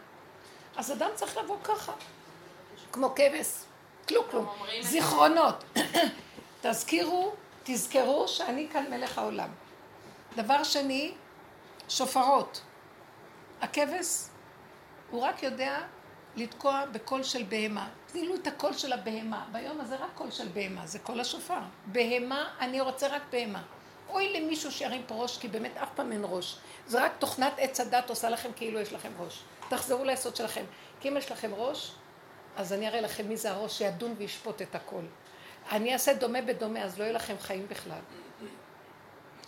אז אדם צריך לבוא ככה, כמו כבש, כלום כלום. זיכרונות. <clears throat> תזכירו, תזכרו שאני כאן מלך העולם. דבר שני, שופרות. הכבש, הוא רק יודע לתקוע בקול של בהמה. תני לו את הקול של הבהמה. ביום הזה רק קול של בהמה, זה קול השופר. בהמה, אני רוצה רק בהמה. אוי למישהו שירים פה ראש, כי באמת אף פעם אין ראש. זה רק תוכנת עץ הדת עושה לכם כאילו יש לכם ראש. תחזרו ליסוד שלכם. כי אם יש לכם ראש, אז אני אראה לכם מי זה הראש שידון וישפוט את הכל. אני אעשה דומה בדומה, אז לא יהיו לכם חיים בכלל.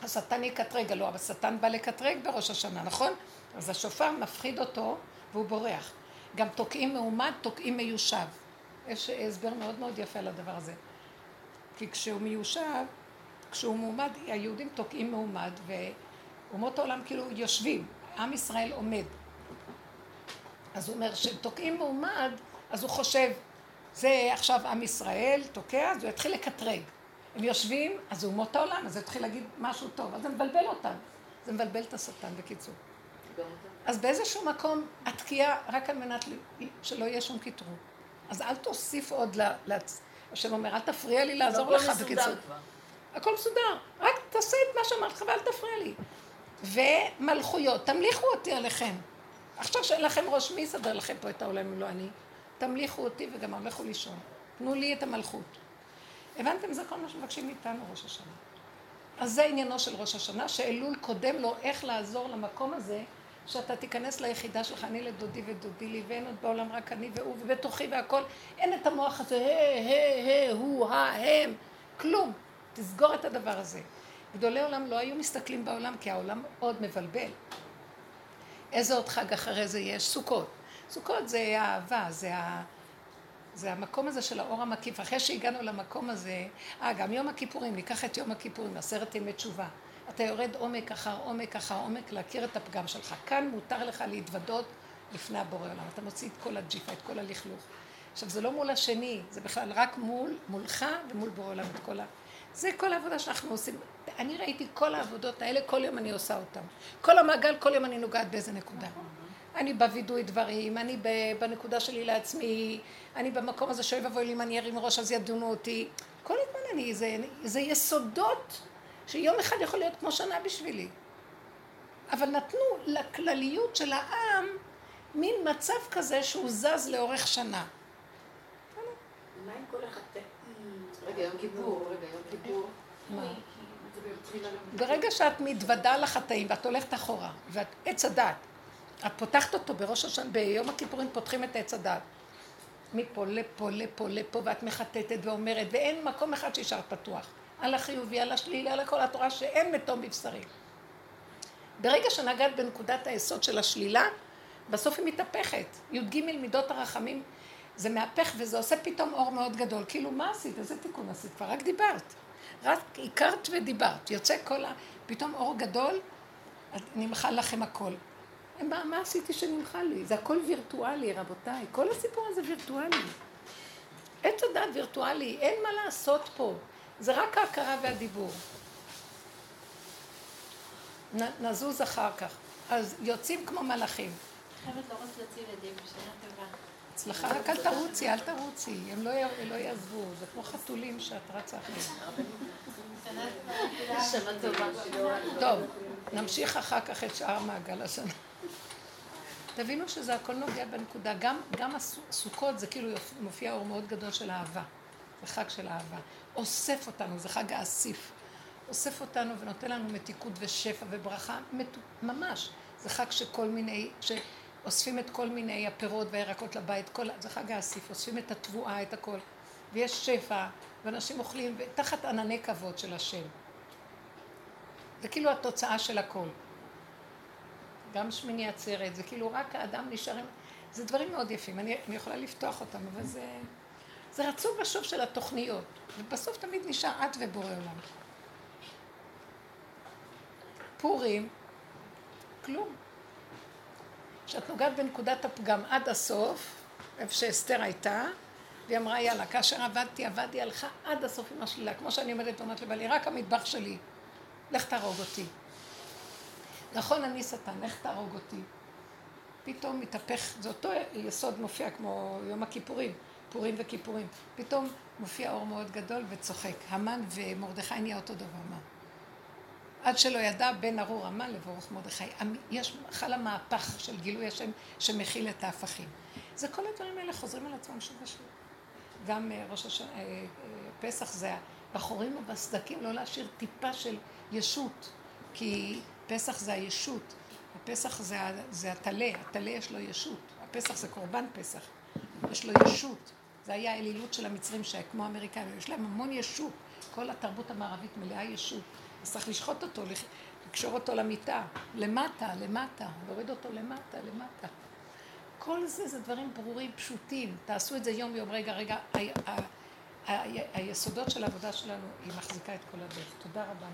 השטן יקטרג, אבל השטן בא לקטרג בראש השנה, נכון? אז השופר מפחיד אותו והוא בורח. גם תוקעים מעומד, תוקעים מיושב. יש הסבר מאוד מאוד יפה לדבר הזה. כי כשהוא מיושב, כשהוא מועמד, היהודים תוקעים מעומד, ואומות העולם כאילו יושבים, עם ישראל עומד. אז הוא אומר, כשתוקעים מעומד, אז הוא חושב, זה עכשיו עם ישראל, תוקע, אז הוא יתחיל לקטרג. הם יושבים, אז זה אומות העולם, אז הוא יתחיל להגיד משהו טוב, אז זה מבלבל אותם. זה מבלבל את השטן, בקיצור. אז באיזשהו מקום התקיעה רק על מנת שלא יהיה שום קיטרוג. אז אל תוסיף עוד, השם אומר, אל תפריע לי לעזור לך, בקיצור. הכל מסודר, רק תעשה את מה שאמרתי לך ואל תפריע לי. ומלכויות, תמליכו אותי עליכם. עכשיו שאין לכם ראש, מי יסדר לכם פה את העולם אם לא אני? תמליכו אותי וגם הלכו לישון. תנו לי את המלכות. הבנתם? זה כל מה שמבקשים מאיתנו ראש השנה. אז זה עניינו של ראש השנה, שאלול קודם לו איך לעזור למקום הזה, שאתה תיכנס ליחידה שלך, אני לדודי ודודי לי, ואין עוד בעולם רק אני והוא, ובתוכי והכל. אין את המוח הזה, ה', ה', ה', הוא, הם, כלום. תסגור את הדבר הזה. גדולי עולם לא היו מסתכלים בעולם, כי העולם עוד מבלבל. איזה עוד חג אחרי זה יש? סוכות. סוכות זה האהבה, זה, ה... זה המקום הזה של האור המקיף. אחרי שהגענו למקום הזה, אה, גם יום הכיפורים, ניקח את יום הכיפורים, עשרת ימי תשובה. אתה יורד עומק אחר עומק אחר עומק להכיר את הפגם שלך. כאן מותר לך להתוודות לפני הבורא עולם. אתה מוציא את כל הג'יפה, את כל הלכלוך. עכשיו, זה לא מול השני, זה בכלל רק מול, מולך ומול בורא עולם, את כל ה... זה כל העבודה שאנחנו עושים. אני ראיתי כל העבודות האלה, כל יום אני עושה אותן. כל המעגל, כל יום אני נוגעת באיזה נקודה. אני בווידוי דברים, אני בנקודה שלי לעצמי, אני במקום הזה שאוי ואבוי לי אם אני ארים ראש אז ידונו אותי. כל הזמן אני, זה, זה יסודות שיום אחד יכול להיות כמו שנה בשבילי. אבל נתנו לכלליות של העם מין מצב כזה שהוא זז לאורך שנה. מה עם כל החטא? רגע, יום כיפור, רגע, יום כיפור. ברגע שאת מתוודה לחטאים ואת הולכת אחורה, ואת עץ הדת, את פותחת אותו בראש השנה, ביום הכיפורים פותחים את עץ הדת. מפה לפה, לפה, לפה, ואת מחטטת ואומרת, ואין מקום אחד שישאר פתוח. על החיובי, על השלילי, על הכל התורה שאין מתום בבשרי. ברגע שנגעת בנקודת היסוד של השלילה, בסוף היא מתהפכת. י"ג מידות הרחמים זה מהפך וזה עושה פתאום אור מאוד גדול. כאילו, מה עשית? איזה תיקון עשית? כבר רק דיברת. רק הכרת ודיברת. יוצא כל ה... פתאום אור גדול, נמחל לכם הכל. מה, מה עשיתי שנמחל לי? זה הכל וירטואלי, רבותיי. כל הסיפור הזה וירטואלי. עץ הדת וירטואלי, אין מה לעשות פה. זה רק ההכרה והדיבור. נ, נזוז אחר כך. אז יוצאים כמו מלאכים. חייבת לרוץ להוציא ילדים בשנה טובה. אצלך רק אל תרוצי, אל תרוצי, הם לא, לא יעזבו, זה כמו חתולים שאת רצה אחריהם. טוב, נמשיך אחר כך את שאר מעגל השנה. תבינו שזה הכל נוגע בנקודה. גם, גם הסוכות זה כאילו מופיע אור מאוד גדול של אהבה. זה חג של אהבה. אוסף אותנו, זה חג האסיף. אוסף אותנו ונותן לנו מתיקות ושפע וברכה, ממש. זה חג שכל מיני, ש... אוספים את כל מיני הפירות והירקות לבית, כל, זה חג האסיף, אוספים את התבואה, את הכל, ויש שפע, ואנשים אוכלים, ותחת ענני כבוד של השם. זה כאילו התוצאה של הכל. גם שמיני עצרת, זה כאילו רק האדם נשאר עם... זה דברים מאוד יפים, אני, אני יכולה לפתוח אותם, אבל זה... זה רצון ושוב של התוכניות, ובסוף תמיד נשאר את ובורא עולם. פורים, כלום. כשאת נוגעת בנקודת הפגם עד הסוף, איפה שאסתר הייתה, והיא אמרה, יאללה, כאשר עבדתי, עבדתי, הלכה עד הסוף עם השלילה. כמו שאני אומרת, אומרת לבעלי, רק המטבח שלי, לך תהרוג אותי. נכון, אני שטן, לך תהרוג אותי. פתאום מתהפך, זה אותו יסוד מופיע כמו יום הכיפורים, פורים וכיפורים. פתאום מופיע אור מאוד גדול וצוחק. המן ומרדכי נהיה אותו דבר, מה? עד שלא ידע בין ארור המן לברוך מרדכי. יש, חל המהפך של גילוי השם שמכיל את ההפכים. זה כל הדברים האלה חוזרים על עצמם שוב ושוב. גם אה, ראש השנה, אה, אה, פסח זה בחורים ובסדקים, לא להשאיר טיפה של ישות, כי פסח זה הישות, הפסח זה, זה הטלה, הטלה יש לו ישות, הפסח זה קורבן פסח, יש לו ישות, זה היה האלילות של המצרים שכמו האמריקאים, יש להם המון ישות, כל התרבות המערבית מלאה ישות, אז צריך לשחוט אותו, לקשור אותו למיטה, למטה, למטה, להוריד אותו למטה, למטה. כל זה זה דברים ברורים, פשוטים. תעשו את זה יום יום, רגע, רגע. היסודות של העבודה שלנו, היא מחזיקה את כל הדרך. תודה רבה,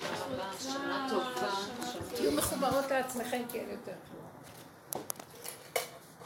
תודה רבה, שנה טובה. תהיו מחוברות לעצמכם אין יותר.